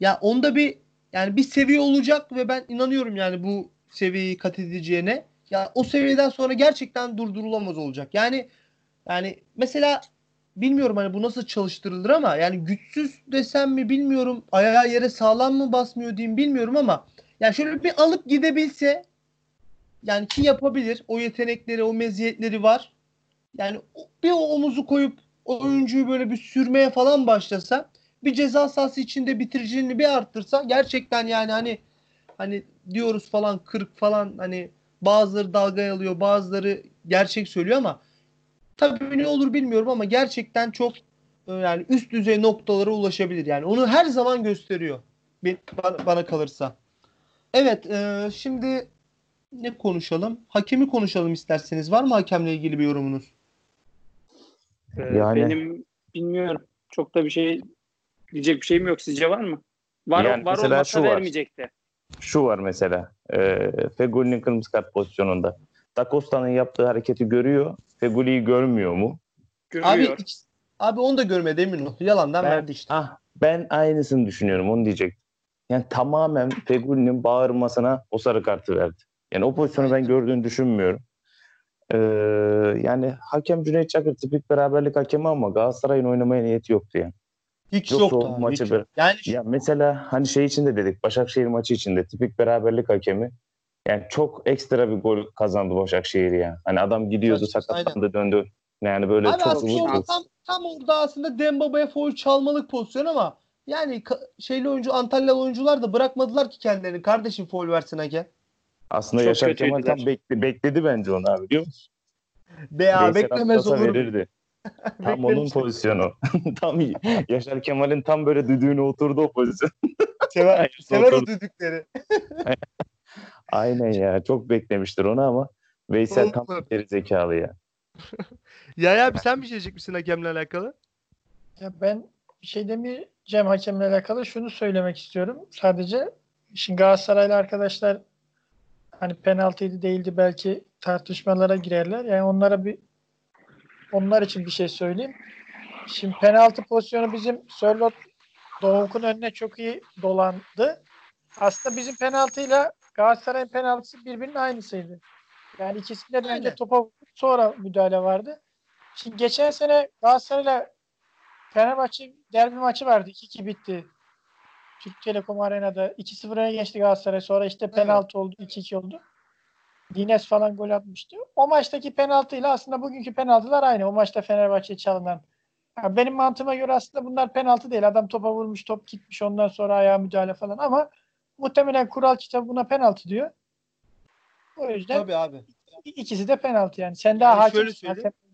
ya onda bir yani bir seviye olacak ve ben inanıyorum yani bu seviyeyi kat edeceğine. Ya o seviyeden sonra gerçekten durdurulamaz olacak. Yani yani mesela bilmiyorum hani bu nasıl çalıştırılır ama yani güçsüz desem mi bilmiyorum. Ayağı yere sağlam mı basmıyor diyeyim bilmiyorum ama yani şöyle bir alıp gidebilse yani ki yapabilir. O yetenekleri, o meziyetleri var. Yani bir o omuzu koyup oyuncuyu böyle bir sürmeye falan başlasa bir ceza sahası içinde bitiriciliğini bir arttırsa gerçekten yani hani hani diyoruz falan 40 falan hani bazıları dalga alıyor bazıları gerçek söylüyor ama tabii ne olur bilmiyorum ama gerçekten çok e, yani üst düzey noktalara ulaşabilir yani onu her zaman gösteriyor bana, bana kalırsa. Evet e, şimdi ne konuşalım? Hakemi konuşalım isterseniz. Var mı hakemle ilgili bir yorumunuz? Ee, Yani- Benim bilmiyorum. Çok da bir şey diyecek bir şeyim yok. Sizce var mı? Var, Yani var olmasa vermeyecekti. Şu var mesela. E, Fegoli'nin kırmızı kart pozisyonunda. Da Costa'nın yaptığı hareketi görüyor. Fegoli'yi görmüyor mu? Abi Görüyor. ikisi- abi onu da görmedi emin ol. Yalandan Ben- verdi işte. Ah, ben aynısını düşünüyorum. Onu diyecek. Yani tamamen Fegoli'nin bağırmasına o sarı kartı verdi. Yani o pozisyonu ben gördüğünü düşünmüyorum. Ee, yani hakem Cüneyt Çakır tipik beraberlik hakemi ama Galatasaray'ın oynamaya niyeti yoktu yani. Hiç Yoksa yoktu abi. maçı hiç bir- yok. Yani şu- Ya mesela hani şey için de dedik Başakşehir maçı için de tipik beraberlik hakemi. Yani çok ekstra bir gol kazandı Başakşehir ya. Hani adam gidiyordu sakatlandı döndü. Yani böyle Abi çok kıvır. tam, tam orada aslında Dembaba'ya foul çalmalık pozisyon ama yani şeyli oyuncu Antalyalı oyuncular da bırakmadılar ki kendilerini. Kardeşim foul versin hakem. Aslında Çok Yaşar Kemal tam bekle, bekledi bence onu abi biliyor musun? Be ya beklemez olur. verirdi. [laughs] Tam onun pozisyonu. [laughs] tam Yaşar Kemal'in tam böyle düdüğüne oturdu o pozisyon. [laughs] Sever, sever o düdükleri. Aynen ya çok beklemiştir onu ama Veysel tam geri zekalı ya. Ya abi sen bir şey diyecek misin hakemle alakalı? Ya ben bir şey demeyeceğim hakemle alakalı. Şunu söylemek istiyorum. Sadece şimdi Galatasaraylı arkadaşlar hani penaltıydı değildi belki tartışmalara girerler. Yani onlara bir onlar için bir şey söyleyeyim. Şimdi penaltı pozisyonu bizim Sörlot Doğuk'un önüne çok iyi dolandı. Aslında bizim penaltıyla Galatasaray'ın penaltısı birbirinin aynısıydı. Yani ikisinde de önce topa sonra müdahale vardı. Şimdi geçen sene Galatasaray'la Fenerbahçe derbi maçı vardı. 2-2 bitti. Türk Telekom Arena'da 2-0 öne geçti Galatasaray. Sonra işte penaltı oldu. 2-2 oldu. Dines falan gol atmıştı. O maçtaki penaltıyla aslında bugünkü penaltılar aynı. O maçta Fenerbahçe'ye çalınan. Ha, benim mantığıma göre aslında bunlar penaltı değil. Adam topa vurmuş, top gitmiş ondan sonra ayağa müdahale falan ama muhtemelen kural kitabı buna penaltı diyor. O yüzden Tabii abi. ikisi de penaltı yani. Sen daha Yani hakim şöyle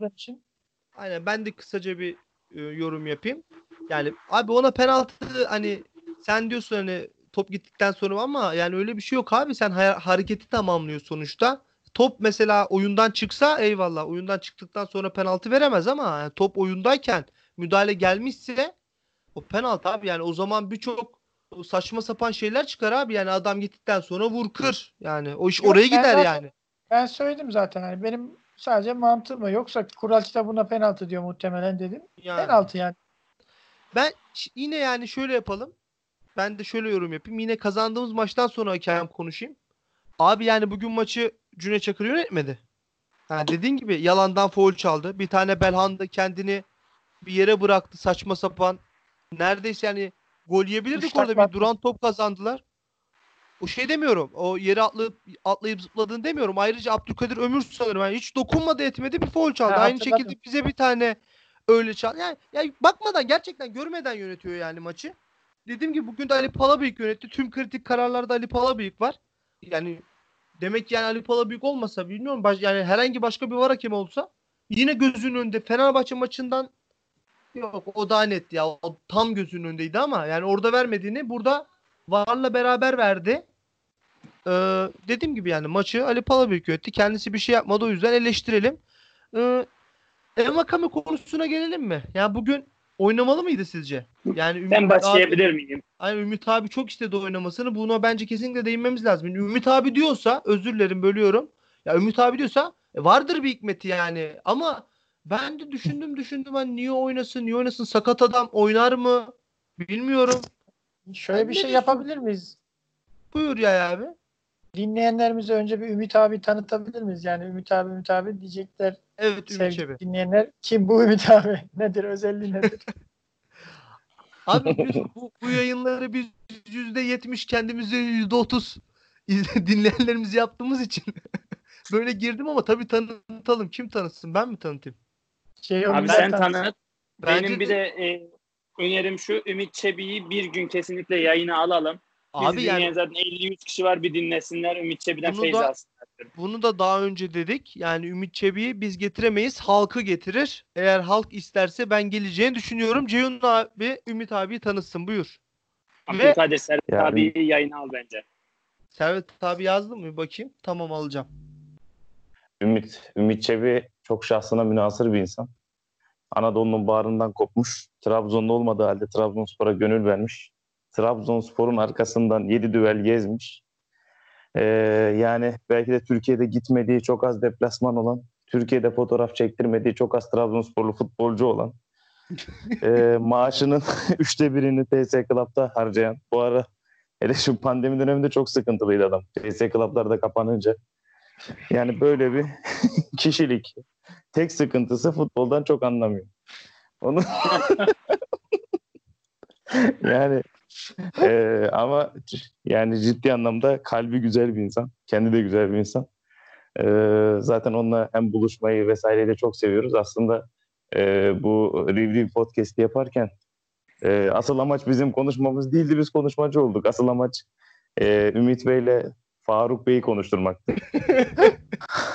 için. Aynen ben de kısaca bir e, yorum yapayım. Yani abi ona penaltı hani sen diyorsun hani top gittikten sonra ama yani öyle bir şey yok abi. Sen ha- hareketi tamamlıyor sonuçta. Top mesela oyundan çıksa eyvallah. Oyundan çıktıktan sonra penaltı veremez ama yani top oyundayken müdahale gelmişse o penaltı abi. Yani o zaman birçok saçma sapan şeyler çıkar abi. Yani adam gittikten sonra vur kır. Yani o iş Yok, oraya gider zaten- yani. Ben söyledim zaten hani benim sadece mantığım. Yoksa kural kitabına penaltı diyor muhtemelen dedim. yani. Penaltı yani. Ben yine yani şöyle yapalım. Ben de şöyle yorum yapayım. Yine kazandığımız maçtan sonra hakem konuşayım. Abi yani bugün maçı Cüneyt Çakır yönetmedi. Ha dediğin gibi yalandan foul çaldı. Bir tane Belhanda kendini bir yere bıraktı saçma sapan. Neredeyse yani gol yiyebilirdik orada bir duran top kazandılar. O şey demiyorum. O yere atlayıp atlayıp zıpladığını demiyorum. Ayrıca Abdülkadir Ömür sanırım. Yani hiç dokunmadı etmedi bir foul çaldı. Ha, Aynı şekilde bize bir tane öyle çal. Yani, yani bakmadan gerçekten görmeden yönetiyor yani maçı. Dediğim gibi bugün de Ali Palabıyık yönetti. Tüm kritik kararlarda Ali Palabıyık var. Yani demek ki yani Ali Palabıyık olmasa bilmiyorum baş, yani herhangi başka bir var hakem olsa yine gözünün önünde Fenerbahçe maçından yok o daha net ya. O tam gözünün önündeydi ama yani orada vermediğini burada Var'la beraber verdi. Ee, dediğim gibi yani maçı Ali Palabıyık yönetti. Kendisi bir şey yapmadı o yüzden eleştirelim. Ee, Envakame konusuna gelelim mi? Yani bugün oynamalı mıydı sizce? Yani Ümit Ben abi- başlayabilir miyim? Hani Ümit abi çok istedi oynamasını. Buna bence kesinlikle değinmemiz lazım. Yani Ümit abi diyorsa özür dilerim bölüyorum. Ya Ümit abi diyorsa e, vardır bir hikmeti yani. Ama ben de düşündüm düşündüm hani niye oynasın niye oynasın sakat adam oynar mı bilmiyorum. Şöyle Sen bir şey diyorsun? yapabilir miyiz? Buyur ya abi. Dinleyenlerimize önce bir Ümit abi tanıtabilir miyiz? Yani Ümit abi Ümit abi diyecekler Evet Ümit sevgili Çebi. dinleyenler. Kim bu Ümit abi? [laughs] Nedir? Özelliği nedir? [laughs] Abi biz bu, bu yayınları biz yüzde yetmiş kendimize yüzde otuz izle- dinleyenlerimizi yaptığımız için [laughs] böyle girdim ama tabii tanıtalım. Kim tanıtsın? Ben mi tanıtayım? Şey, Abi sen tanıt. Bence Benim bir de e, önerim şu Ümit Çebi'yi bir gün kesinlikle yayına alalım. Abi dinleyen yani zaten 50-100 kişi var bir dinlesinler Ümit Çebi'den Bunu feyz da- alsınlar. bunu da daha önce dedik. Yani Ümit Çebi'yi biz getiremeyiz. Halkı getirir. Eğer halk isterse ben geleceğini düşünüyorum. Ceyhun abi Ümit abiyi tanıtsın. Buyur. Ve Abdülkadir Servet Yani- abiyi yayına al bence. Servet abi yazdın mı? Bir bakayım. Tamam alacağım. Ümit, Ümit Çebi çok şahsına münasır bir insan. Anadolu'nun bağrından kopmuş. Trabzon'da olmadığı halde Trabzonspor'a gönül vermiş. Trabzonspor'un arkasından 7 düvel gezmiş. Ee, yani belki de Türkiye'de gitmediği çok az deplasman olan, Türkiye'de fotoğraf çektirmediği çok az Trabzonsporlu futbolcu olan, ee, [laughs] maaşının [laughs] üçte birini TS Club'da harcayan, bu ara hele şu pandemi döneminde çok sıkıntılıydı adam. TS Club'larda kapanınca. Yani böyle bir [laughs] kişilik. Tek sıkıntısı futboldan çok anlamıyor. Onu yani eee, ama yani ciddi anlamda kalbi güzel bir insan. Kendi de güzel bir insan. Eee, zaten onunla hem buluşmayı vesaireyi de çok seviyoruz. Aslında eee, bu review podcast'i yaparken eee, asıl amaç bizim konuşmamız değildi. Biz konuşmacı olduk. Asıl amaç eee, Ümit Bey'le Faruk Bey'i konuşturmaktı. [laughs]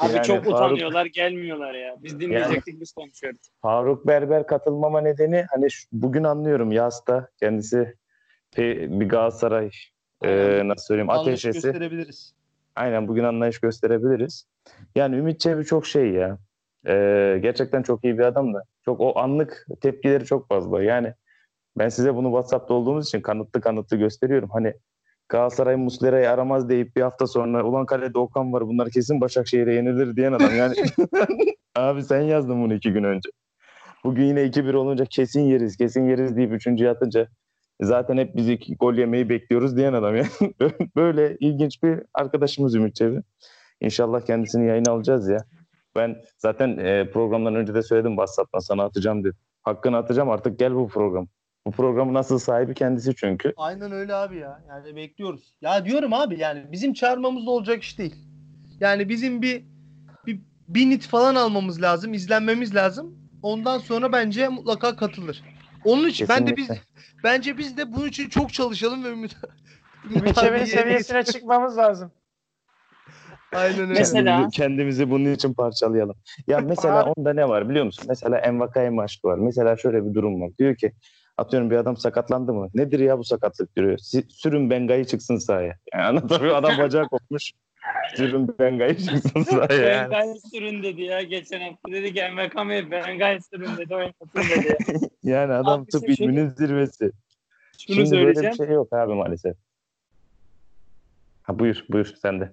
Abi Yani çok Faruk- utanıyorlar gelmiyorlar ya. Biz dinleyecektik biz konuşuyoruz. Faruk Berber katılmama nedeni hani şu- bugün anlıyorum Yas'ta kendisi bir Galatasaray e, nasıl söyleyeyim Anlayış ateşesi. gösterebiliriz. Aynen bugün anlayış gösterebiliriz. Yani Ümit Çebi çok şey ya. E, gerçekten çok iyi bir adam da. Çok o anlık tepkileri çok fazla. Yani ben size bunu WhatsApp'ta olduğumuz için kanıtlı kanıtlı gösteriyorum. Hani Galatasaray Muslera'yı aramaz deyip bir hafta sonra ulan kalede Okan var bunlar kesin Başakşehir'e yenilir diyen adam. Yani [laughs] abi sen yazdın bunu iki gün önce. Bugün yine 2-1 olunca kesin yeriz, kesin yeriz deyip üçüncüye atınca zaten hep biz iki gol yemeyi bekliyoruz diyen adam. Yani [laughs] böyle ilginç bir arkadaşımız Ümit Çebi. İnşallah kendisini yayına alacağız ya. Ben zaten e, programdan önce de söyledim WhatsApp'tan sana atacağım dedim. Hakkını atacağım artık gel bu program. Bu programın nasıl sahibi kendisi çünkü. Aynen öyle abi ya. Yani bekliyoruz. Ya diyorum abi yani bizim çağırmamızla olacak iş değil. Yani bizim bir bir binit falan almamız lazım, izlenmemiz lazım. Ondan sonra bence mutlaka katılır. Onun için ben de biz Kesinlikle. bence biz de bunun için çok çalışalım ve Ümit [laughs] Ümit seviyesine çıkmamız lazım. Aynen öyle. Mesela- Kendimizi, bunun için parçalayalım. Ya mesela onda ne var biliyor musun? Mesela Envakay'ın aşkı var. Mesela şöyle bir durum var. Diyor ki atıyorum bir adam sakatlandı mı? Nedir ya bu sakatlık diyor. Sürün Benga'yı çıksın sahaya. Yani anlatabiliyor adam bacağı kopmuş. Sürün Benga'yı çıksın sahaya. Yani. Bengay sürün dedi ya geçen hafta dedi ki Envekame Bengay sürün dedi oynatın dedi. [laughs] Yani adam Abi tıp şey- ilminin zirvesi. Şunu Şimdi böyle bir söyleyeceğim. şey yok abi maalesef. Ha buyur buyur sen de.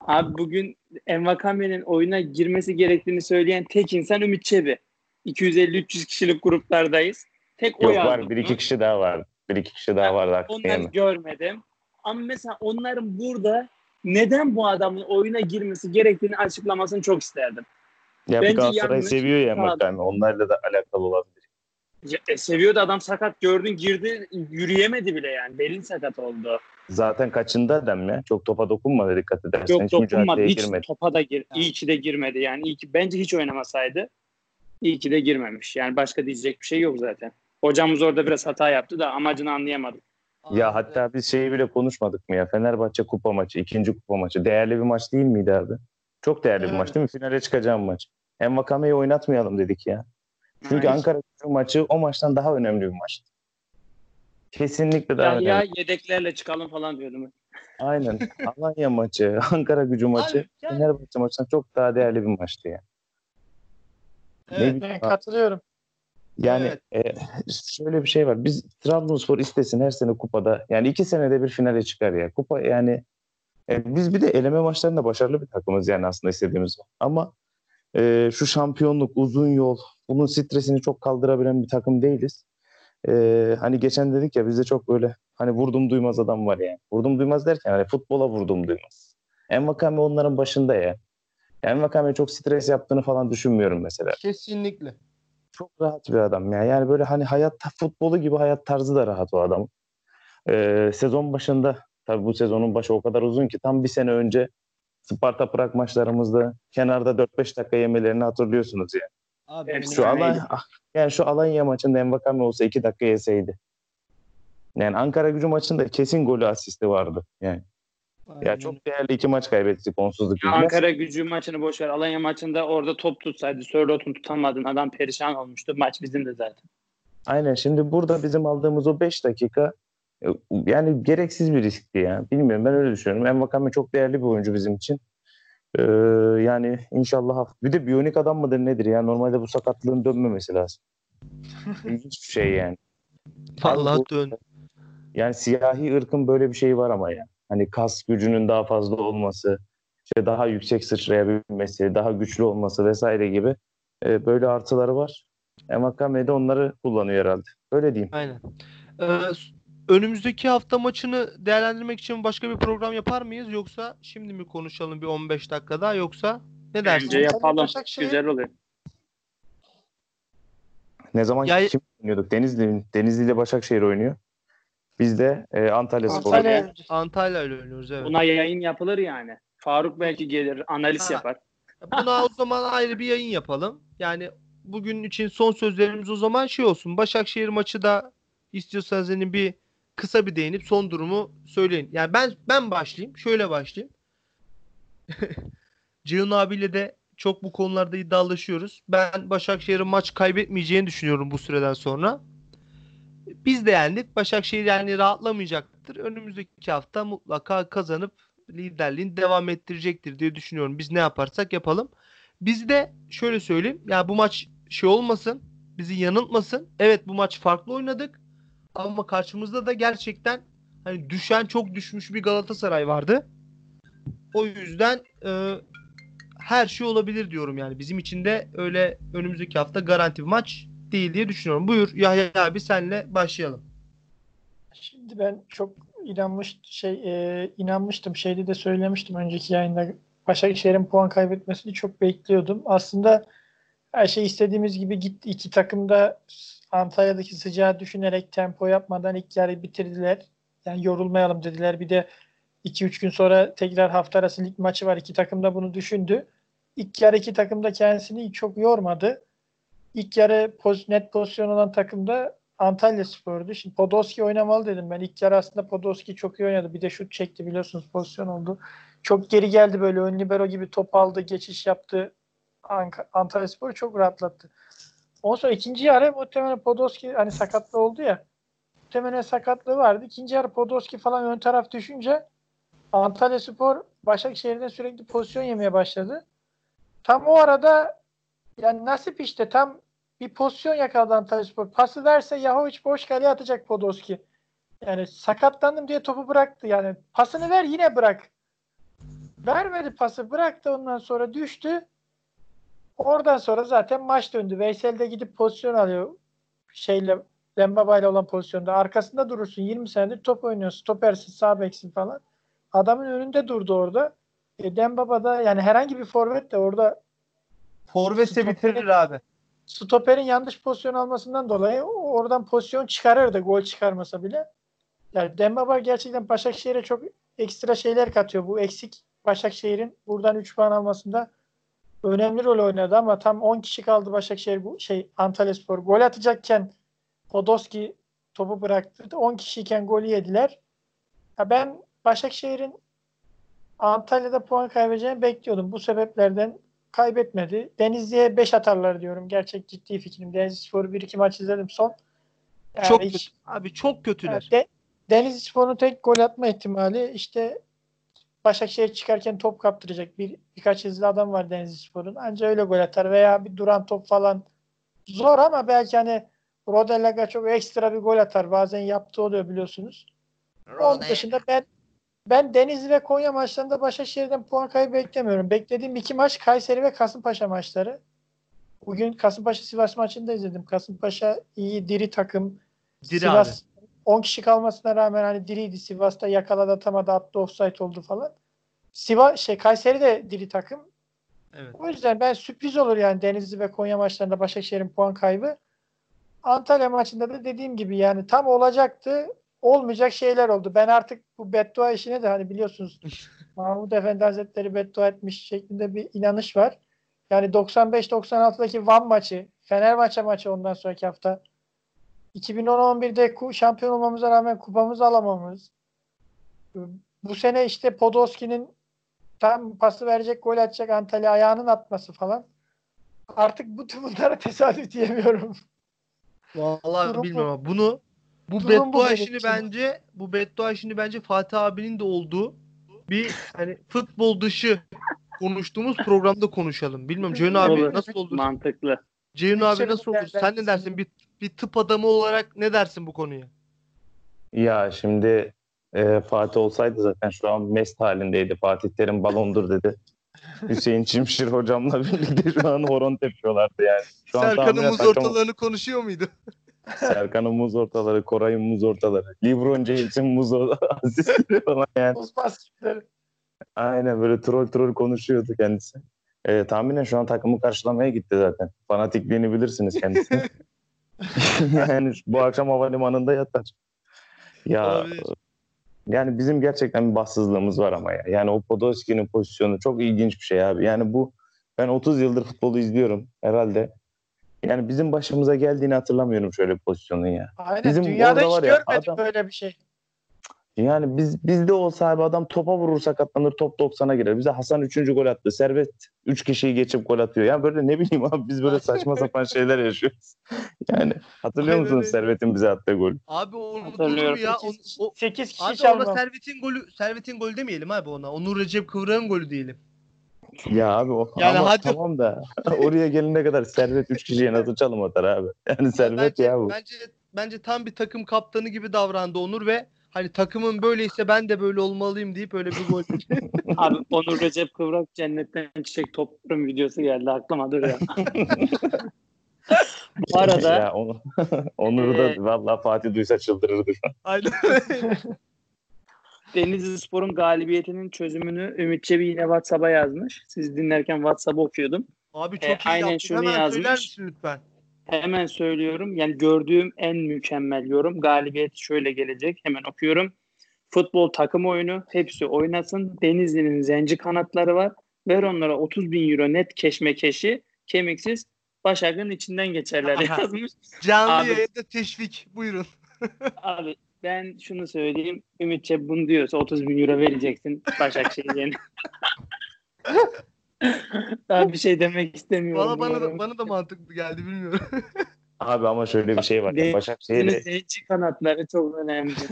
Abi bugün Envakame'nin oyuna girmesi gerektiğini söyleyen tek insan Ümit Çebi. 250-300 kişilik gruplardayız. Tek o Yok yazdı var bir iki kişi daha var. Bir iki kişi daha vardı hakkı Onları görmedim. Ama mesela onların burada neden bu adamın oyuna girmesi gerektiğini açıklamasını çok isterdim. Ya bence Galatasaray seviyor ya. Makami. Onlarla da alakalı olabilir. E, seviyordu adam sakat gördün girdi yürüyemedi bile yani. Belin sakat oldu. Zaten kaçında dem ya. Çok topa dokunmadı dikkat edersen. Yok Hiç dokunmadı. Hiç girmedi. topa da gir. İyi ki de girmedi. Yani iyi ki, bence hiç oynamasaydı iyi ki de girmemiş. Yani başka diyecek bir şey yok zaten. Hocamız orada biraz hata yaptı da amacını anlayamadım. Ya hatta biz şeyi bile konuşmadık mı ya? Fenerbahçe kupa maçı, ikinci kupa maçı. Değerli bir maç değil miydi abi? Çok değerli bir Evet. maç değil mi? Finale çıkacağım maç. Envakame'yi oynatmayalım dedik ya. Çünkü Yani- Ankara gücü maçı o maçtan daha önemli bir maç. Kesinlikle daha Ya, önemli. ya yedeklerle çıkalım falan diyordum. [laughs] Aynen. Alanya maçı, Ankara gücü maçı, Abi, yani- Fenerbahçe maçından çok daha değerli bir maçtı ya. Evet. Ne Ben katılıyorum. Yani e, şöyle bir şey var. Biz Trabzonspor istesin her sene kupada. Yani iki senede bir finale çıkar ya. Kupa yani e, biz bir de eleme maçlarında başarılı bir takımız yani aslında istediğimiz. Ama e, şu şampiyonluk, uzun yol, bunun stresini çok kaldırabilen bir takım değiliz. E, hani geçen dedik ya bizde çok böyle hani vurdum duymaz adam var yani. Vurdum duymaz derken hani futbola vurdum duymaz. Envakame onların başında ya. Envakame çok stres yaptığını falan düşünmüyorum mesela. Kesinlikle. Çok rahat bir adam ya. Yani böyle hani hayat futbolu gibi hayat tarzı da rahat o adam. Ee, sezon başında tabii bu sezonun başı o kadar uzun ki tam bir sene önce Sparta Prag maçlarımızda kenarda 4-5 dakika yemelerini hatırlıyorsunuz yani. Abi, Hepsi Şu öyleydi. Alanya, ah, yani şu Alanya maçında Envakame olsa 2 dakika yeseydi. Yani Ankara gücü maçında kesin golü asisti vardı. Yani ya çok değerli iki maç kaybettik onsuzluk yüzünden. Ankara gücü maçını boş ver. Alanya maçında orada top tutsaydı Sörlot'un tutamadın. Adam perişan olmuştu. Maç bizim de zaten. Aynen şimdi burada bizim aldığımız o 5 dakika e, yani gereksiz bir riskti ya. Bilmiyorum ben öyle düşünüyorum. Envakame çok değerli bir oyuncu bizim için. Ee, yani inşallah bir de biyonik adam mıdır nedir ya normalde bu sakatlığın dönmemesi lazım. [laughs] İlginç bir şey yani. Vallahi bu- dön. Yani siyahi ırkın böyle bir şeyi var ama ya. Hani kas gücünün daha fazla olması, işte daha yüksek sıçrayabilmesi, daha güçlü olması vesaire gibi e, böyle artıları var. Envakame de onları kullanıyor herhalde. Öyle diyeyim. Aynen. Ee, önümüzdeki hafta maçını değerlendirmek için başka bir program yapar mıyız yoksa şimdi mi konuşalım bir 15 dakikada yoksa ne dersin? Bence yapalım. Başakşehir- Güzel oluyor. Ne zaman Ya- kim oynuyorduk? Denizli, Denizli ile Başakşehir oynuyor. Biz de e, Antalya Spor. Antalya Antalya ile oynuyoruz evet. Buna yayın yapılır yani. Faruk belki gelir, analiz Ha. yapar. Buna o zaman ayrı bir yayın yapalım. Yani bugün için son sözlerimiz o zaman şey olsun. Başakşehir maçı da istiyorsanız hani bir kısa bir değinip son durumu söyleyin. Yani ben ben başlayayım. Şöyle başlayayım. [laughs] Ceyhun abiyle de çok bu konularda iddialaşıyoruz. Ben Başakşehir'in maç kaybetmeyeceğini düşünüyorum bu süreden sonra. Biz de yendik. Başakşehir yani rahatlamayacaktır. Önümüzdeki hafta mutlaka kazanıp liderliğini devam ettirecektir diye düşünüyorum. Biz ne yaparsak yapalım. Biz de şöyle söyleyeyim. Ya bu maç şey olmasın. Bizi yanıltmasın. Evet bu maç farklı oynadık. Ama karşımızda da gerçekten hani düşen çok düşmüş bir Galatasaray vardı. O yüzden e, her şey olabilir diyorum yani. Bizim için de öyle önümüzdeki hafta garanti bir maç değil diye düşünüyorum. Buyur Yahya abi senle başlayalım. Şimdi ben çok inanmış şey e, inanmıştım. Şeyde de söylemiştim önceki yayında. Başakşehir'in puan kaybetmesini çok bekliyordum. Aslında her şey istediğimiz gibi gitti. İki takım da Antalya'daki sıcağı düşünerek tempo yapmadan ilk yarı bitirdiler. Yani yorulmayalım dediler. Bir de 2-3 gün sonra tekrar hafta arası lig maçı var. İki takım da bunu düşündü. İlk yarı iki takım da kendisini çok yormadı. İlk yarı poz, net pozisyon olan takım da Antalya Spor'du. Şimdi Podolski oynamalı dedim ben. İlk yarı aslında Podolski çok iyi oynadı. Bir de şut çekti biliyorsunuz pozisyon oldu. Çok geri geldi böyle ön libero gibi top aldı, geçiş yaptı. Ank- Antalya Spor'u çok rahatlattı. Ondan sonra ikinci yarı muhtemelen Podolski hani sakatlı oldu ya. Muhtemelen sakatlığı vardı. İkinci yarı Podolski falan ön taraf düşünce Antalya Spor Başakşehir'den sürekli pozisyon yemeye başladı. Tam o arada yani nasip işte tam bir pozisyon yakaladı Antalyaspor. Pası verse Yahovic boş kaleye atacak Podolski. Yani sakatlandım diye topu bıraktı. Yani pasını ver yine bırak. Vermedi pası bıraktı ondan sonra düştü. Oradan sonra zaten maç döndü. Veysel de gidip pozisyon alıyor. Şeyle Dembaba ile olan pozisyonda. Arkasında durursun. 20 senedir top oynuyorsun. Stopersin, sağ beksin falan. Adamın önünde durdu orada. E, Dembaba da yani herhangi bir forvet de orada Stoperi- bitirir abi. stoperin yanlış pozisyon almasından dolayı oradan pozisyon çıkarırdı gol çıkarmasa bile. Yani Dembaba gerçekten Başakşehir'e çok ekstra şeyler katıyor. Bu eksik Başakşehir'in buradan 3 puan almasında önemli rol oynadı ama tam 10 kişi kaldı Başakşehir bu şey Antalyaspor gol atacakken Podolski topu bıraktı. 10 kişiyken golü yediler. Ya ben Başakşehir'in Antalya'da puan kaybedeceğini bekliyordum. Bu sebeplerden kaybetmedi. Denizli'ye 5 atarlar diyorum. Gerçek ciddi fikrim. Denizlispor'u 1-2 maç izledim son. Yani Çok hiç- kötü. Abi çok kötüler. de, Denizlispor'un tek gol atma ihtimali işte Başakşehir çıkarken top kaptıracak. Bir, birkaç hızlı adam var Denizlispor'un. Anca öyle gol atar veya bir duran top falan zor ama belki hani Rodelaga çok ekstra bir gol atar. Bazen yaptığı oluyor biliyorsunuz. Onun dışında ben ben Denizli ve Konya maçlarında Başakşehir'den puan kaybı beklemiyorum. Beklediğim iki maç Kayseri ve Kasımpaşa maçları. Bugün Kasımpaşa Sivas maçını da izledim. Kasımpaşa iyi diri takım. Diri Sivas 10 kişi kalmasına rağmen hani diriydi. Sivas'ta yakaladı atamadı attı offside oldu falan. Sivas şey Kayseri de diri takım. Evet. O yüzden ben sürpriz olur yani Denizli ve Konya maçlarında Başakşehir'in puan kaybı. Antalya maçında da dediğim gibi yani tam olacaktı. Olmayacak şeyler oldu. Ben artık bu beddua işine de hani biliyorsunuz [laughs] Mahmut Efendi Hazretleri beddua etmiş şeklinde bir inanış var. Yani 95-96'daki Van maçı, Fenerbahçe maçı ondan sonraki hafta 2010-11'de ku- şampiyon olmamıza rağmen kupamızı alamamız. Bu sene işte Podolski'nin tam pası verecek gol atacak Antalya ayağının atması falan. Artık bu [laughs] bunlara tesadüf diyemiyorum. Vallahi Durum bu. bilmiyorum ama bunu bu Durum bu beddua işini için. bence bu beddua işini bence Fatih abinin de olduğu bir hani futbol dışı konuştuğumuz programda konuşalım. Bilmiyorum Ceyhun abi Olur. nasıl olur? Mantıklı. Ceyhun abi nasıl olur? Sen ne dersin? Bir, bir tıp adamı olarak ne dersin bu konuya? Ya şimdi e, Fatih olsaydı zaten şu an mest halindeydi. Fatih Terim balondur dedi. [laughs] Hüseyin Çimşir hocamla birlikte şu an horon tepiyorlardı yani. Şu an Serkan'ın muz ortalarını konuşuyor muydu? Serkan'ın muz ortaları, Koray'ın muz ortaları, LeBron James'in muz [laughs] asistleri falan yani. Uzmaz kimleri. Aynen böyle troll troll konuşuyordu kendisi. E, tahminen şu an takımı karşılamaya gitti zaten. Fanatikliğini bilirsiniz kendisini. [laughs] yani bu akşam havalimanında yatar. Ya Olabilir. yani bizim gerçekten bir bahtsızlığımız var ama ya. Yani o Podolski'nin pozisyonu çok ilginç bir şey abi. Yani bu ben 30 yıldır futbolu izliyorum herhalde. Yani bizim başımıza geldiğini hatırlamıyorum şöyle bir pozisyonun ya. Aynen. Bizim Dünyada hiç var ya, görmedik adam- böyle bir şey. Yani biz bizde olsa abi adam topa vurur sakatlanır top 90'a girer. Bize Hasan 3. gol attı. Servet 3 kişiyi geçip gol atıyor. Yani böyle ne bileyim abi biz böyle saçma [laughs] sapan şeyler yaşıyoruz. Yani hatırlıyor musunuz. Servet'in bize attığı gol? Abi onu Hatırlıyorum. ya. O, 8, o, 8 kişi abi ona. Servet'in golü Servet'in golü demeyelim abi ona. Onur Recep Kıvrak'ın golü diyelim. Ya abi o Yani ama hadi- tamam da [laughs] oraya gelene kadar Servet 3 kişiye nasıl çalım atar abi? [laughs] Yani Servet bence, ya bu. Bence bence tam bir takım kaptanı gibi davrandı Onur ve hani takımın böyleyse ben de böyle olmalıyım deyip öyle bir gol. [laughs] Abi Onur Recep Kıvrak cennetten çiçek topluyorum videosu geldi aklıma dur ya. Bu arada ya onu, Onur'u da Ee, vallahi Fatih duysa çıldırırdı. Aynen. Denizli Spor'un galibiyetinin çözümünü Ümit Çebi yine WhatsApp'a yazmış. Siz dinlerken WhatsApp'ı okuyordum. Abi çok E, iyi aynen yaptın. şunu Hemen yazmış. söyler misin lütfen? Hemen söylüyorum. Yani gördüğüm en mükemmel yorum. Galibiyet şöyle gelecek. Hemen okuyorum. Futbol takım oyunu. Hepsi oynasın. Denizli'nin zenci kanatları var. Ver onlara 30 bin euro net keşmekeşi. Kemiksiz Başak'ın içinden geçerler Aha. [laughs] yazmış. Canlı Abi- yayında teşvik. Buyurun. Abi ben şunu söyleyeyim. Ümit Çebi bunu diyorsa 30 bin euro vereceksin Başakşehir'e. [laughs] Daha bir şey demek istemiyorum. Valla bana da, bana da mantıklı geldi bilmiyorum. [laughs] Abi ama şöyle bir şey var. ya, Denizli'nin Başakşehir'i zenci kanatları çok önemli. [laughs]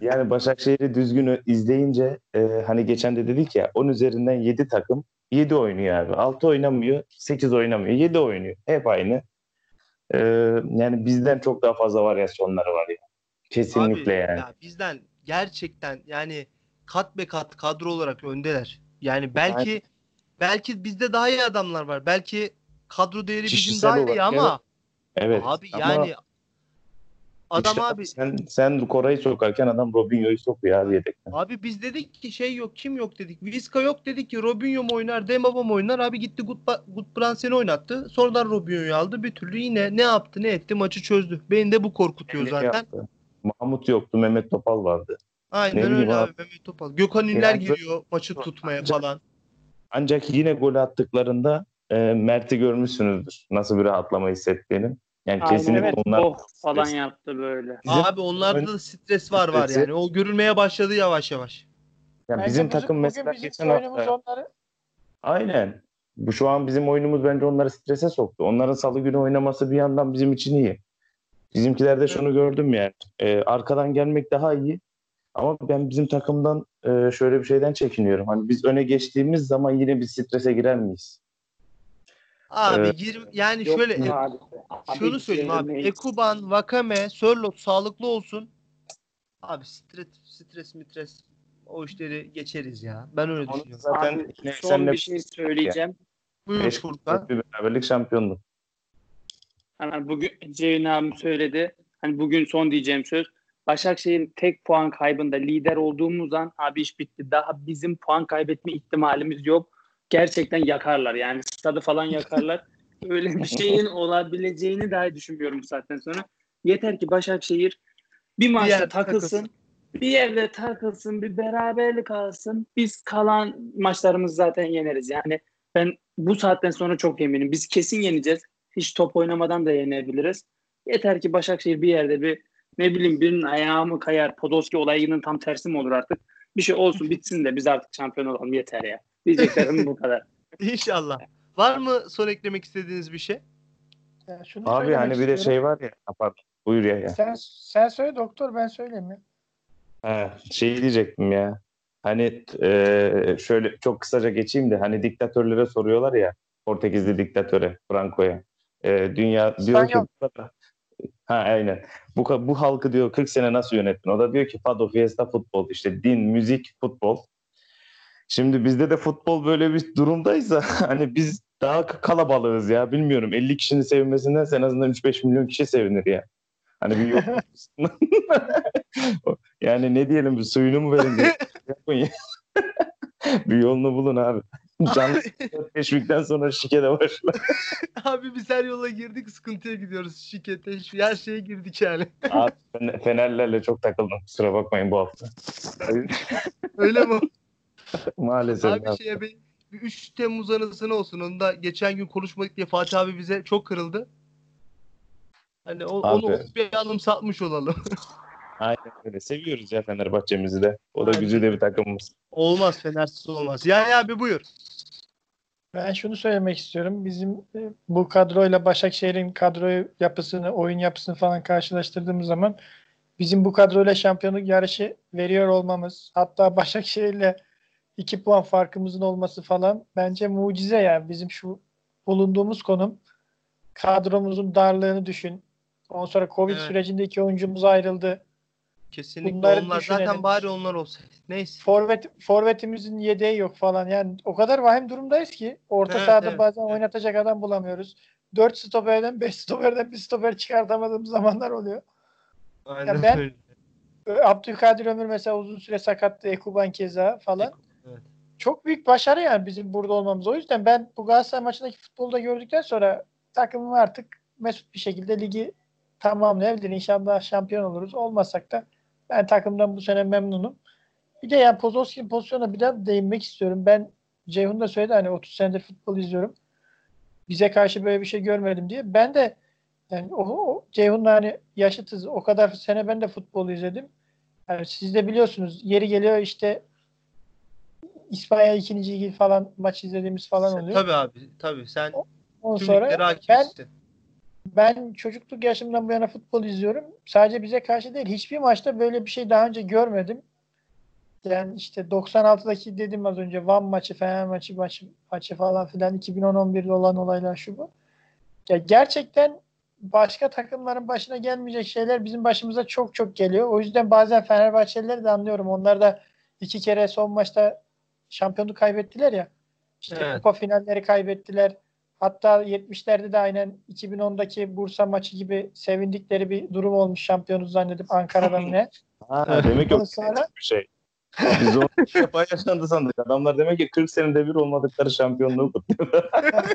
Yani Başakşehir'i düzgün izleyince e, hani geçen de dedik ya 10 üzerinden 7 takım 7 oynuyor abi. 6 oynamıyor, 8 oynamıyor, 7 oynuyor. Hep aynı. E, yani bizden çok daha fazla varyasyonları var ya. Kesinlikle Abi, yani. Ya bizden gerçekten yani kat be kat kadro olarak öndeler. Yani belki Aynen. belki bizde daha iyi adamlar var. Belki kadro değeri bizim daha iyi ama Evet. abi ama yani adam işte abi sen sen Koray'ı sokarken adam Robinho'yu sokuyor abi yedekten. Abi biz dedik ki şey yok kim yok dedik. Vizca yok dedik ki Robinho mu oynar Demaba mı oynar. Abi gitti Gutbrandsen'i oynattı. Sonradan Robinho'yu aldı. Bir türlü yine ne yaptı ne etti maçı çözdü. Beni de bu korkutuyor Ne zaten. yaptı? Mahmut yoktu, Mehmet Topal vardı. Aynen Ne öyle abi. abi. Mehmet Topal. Gökhan İnler Yani- giriyor maçı tutmaya Ancak- falan. Ancak yine gol attıklarında e, Mert'i görmüşsünüzdür. Nasıl bir rahatlama hissettiğini. Yani Aynen, kesinlikle evet. onlar Oh falan stres. yaptı böyle. Bizim abi onlarda da stres var var stresi- yani. O görülmeye başladı yavaş yavaş. Yani Bence bizim bugün- takım mesela bizim geçen hafta onları aynen. Bu şu an bizim oyunumuz bence onları strese soktu. Onların salı günü oynaması bir yandan bizim için iyi. Bizimkilerde şunu gördüm yani. e, arkadan gelmek daha iyi. Ama ben bizim takımdan e, şöyle bir şeyden çekiniyorum. Hani biz öne geçtiğimiz zaman yine bir strese girer miyiz? Abi Evet. yirmi- yani Yok şöyle mu abi? Abi şunu söyleyeyim abi. yerine- Ekuban, Vakame, Sörlot sağlıklı olsun. Abi stres, stres, mitres o işleri geçeriz ya. Ben öyle Onu düşünüyorum. zaten Abi, ne- son bir şey söyleyeceğim. Buyur beş Furkan. bir beraberlik şampiyonluk. Hani bugün Ceyhun abim söyledi. Hani bugün son diyeceğim söz. Başakşehir'in tek puan kaybında lider olduğumuz an abi iş bitti. Daha bizim puan kaybetme ihtimalimiz yok. Gerçekten yakarlar yani stadı falan yakarlar. [laughs] Öyle bir şeyin olabileceğini dahi düşünmüyorum bu saatten sonra. Yeter ki Başakşehir bir maçta yerde takılsın, takılsın. bir yerde takılsın, bir beraberlik alsın. Biz kalan maçlarımızı zaten yeneriz. Yani ben bu saatten sonra çok eminim. Biz kesin yeneceğiz. Hiç top oynamadan da yenebiliriz. Yeter ki Başakşehir bir yerde bir ne bileyim birinin ayağı mı kayar, Podolski olayının tam tersi mi olur artık? Bir şey olsun bitsin de biz artık şampiyon olalım yeter ya. Diyeceklerim bu kadar. [laughs] İnşallah. Var mı son eklemek istediğiniz bir şey? Yani şunu Abi hani bir de şey var ya. Pardon. Buyur ya. ya. Sen, sen söyle doktor ben söyleyeyim ya. Ha, şey diyecektim ya. Hani e, şöyle çok kısaca geçeyim de hani diktatörlere soruyorlar ya Portekizli diktatöre Franco'ya. E, dünya diyor ki ha aynen. Bu bu halkı diyor 40 sene nasıl yönettin? O da diyor ki Fado, Fiesta, futbol. işte din, müzik, futbol. Şimdi bizde de futbol böyle bir durumdaysa [laughs] hani biz daha ka- kalabalığız ya. Bilmiyorum 50 kişinin sevinmesinden en azından 3-5 milyon kişi sevinir ya. Hani bir yok. [laughs] yani ne diyelim bir suyunu mu verin [laughs] yapın ya. bir yolunu bulun abi. [laughs] Canlı teşvikten sonra şike de başlar. [laughs] Abi biz her yola girdik sıkıntıya gidiyoruz. Şirkete her şeye girdik yani. Abi Fener- Fenerlerle çok takıldım. Kusura bakmayın bu hafta. Öyle mi? [laughs] Maalesef. abi abi. şeye bir, bir 3 Temmuz anısını olsun. Onu da geçen gün konuşmadık diye Fatih abi bize çok kırıldı. Hani o, Abi. onu bir alım satmış olalım. Aynen öyle. Seviyoruz ya Fenerbahçe'mizi de. O da Aynen. güzide bir takımımız. olmaz Fenersiz olmaz. Yani abi buyur. Ben şunu söylemek istiyorum. Bizim e, bu kadroyla Başakşehir'in kadro yapısını, oyun yapısını falan karşılaştırdığımız zaman bizim bu kadroyla şampiyonluk yarışı veriyor olmamız, hatta Başakşehir'le iki puan farkımızın olması falan bence mucize yani. Bizim şu bulunduğumuz konum kadromuzun darlığını düşün. Ondan sonra Covid Evet. sürecinde iki oyuncumuz ayrıldı. Kesinlikle Bunları onlar. düşünelim. Zaten bari onlar olsaydı. Neyse. Forvet forvetimizin yedeği yok falan. Yani o kadar vahim durumdayız ki orta Evet, sahada evet, bazen evet. oynatacak adam bulamıyoruz. 4 stoperden 5 stoperden bir stoper çıkartamadığımız zamanlar oluyor. Aynen ben- öyle. Abdülkadir Ömür mesela uzun süre sakattı. Ekuban keza falan. Evet. Çok büyük başarı yani bizim burada olmamız. O yüzden ben bu Galatasaray maçındaki futbolda gördükten sonra takımım artık mesut bir şekilde ligi tamamlayabilir. İnşallah şampiyon oluruz. Olmasak da ben takımdan bu sene memnunum. Bir de yani Podolski'nin pozisyonuna bir daha değinmek istiyorum. Ben Ceyhun da söyledi hani 30 senedir futbol izliyorum. Bize karşı böyle bir şey görmedim diye. Ben de yani o, o Ceyhun'la hani yaşıtız. O kadar sene ben de futbol izledim. Yani siz de biliyorsunuz yeri geliyor işte İspanya 2. ligi falan maç izlediğimiz falan oluyor. Tabii abi. Tabii. Sen Ondan tüm sonra ben. Ben çocukluk yaşımdan bu yana futbol izliyorum. Sadece bize karşı değil. Hiçbir maçta böyle bir şey daha önce görmedim. Yani işte 96'daki dedim az önce Van maçı, Fener maçı, maçı, maçı falan filan 2010-11'de olan olaylar şu bu. Ya gerçekten başka takımların başına gelmeyecek şeyler bizim başımıza çok çok geliyor. O yüzden bazen Fenerbahçelileri de anlıyorum. Onlar da iki kere son maçta şampiyonluk kaybettiler ya. İşte Evet. kupa finalleri kaybettiler. Hatta 70'lerde de aynen 2010'daki Bursa maçı gibi sevindikleri bir durum olmuş şampiyonuz zannedip Ankara'dan ne. [laughs] Ha, demek Ondan sonra- bir şey. [laughs] Biz onu yaşandı sandık. Adamlar demek ki 40 senede bir olmadıkları şampiyonluğu kutluyorlar. [laughs]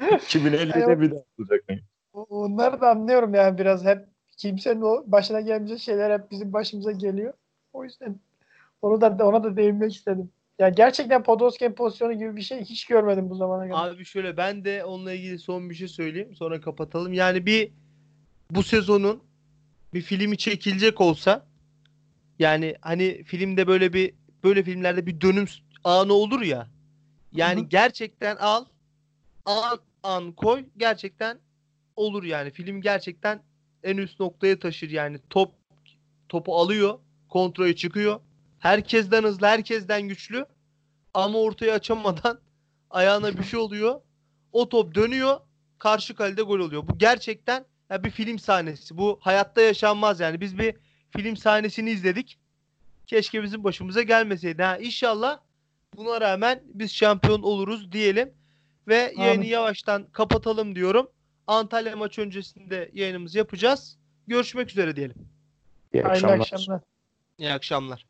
2050'de bir daha olacak. O- Onları da anlıyorum yani biraz hep kimsenin o başına gelmeyecek şeyler hep bizim başımıza geliyor. O yüzden onu da ona da değinmek istedim. Ya gerçekten Podolski'nin pozisyonu gibi bir şey hiç görmedim bu zamana kadar. Abi şöyle ben de onunla ilgili son bir şey söyleyeyim. Sonra kapatalım. Yani bir bu sezonun bir filmi çekilecek olsa yani hani filmde böyle bir böyle filmlerde bir dönüm anı olur ya. Yani Hı hı. gerçekten al an an koy gerçekten olur yani. Film gerçekten en üst noktaya taşır yani. Top topu alıyor, kontrolü çıkıyor. Herkesten hızlı, herkesten güçlü ama ortaya açamadan [laughs] ayağına bir şey oluyor. O top dönüyor. Karşı kalede gol oluyor. Bu gerçekten ya bir film sahnesi. Bu hayatta yaşanmaz yani. Biz bir film sahnesini izledik. Keşke bizim başımıza gelmeseydi. Ha, inşallah buna rağmen biz şampiyon oluruz diyelim. Ve yayını Amin. yavaştan kapatalım diyorum. Antalya maç öncesinde yayınımızı yapacağız. Görüşmek üzere diyelim. İyi akşamlar. akşamlar. İyi akşamlar.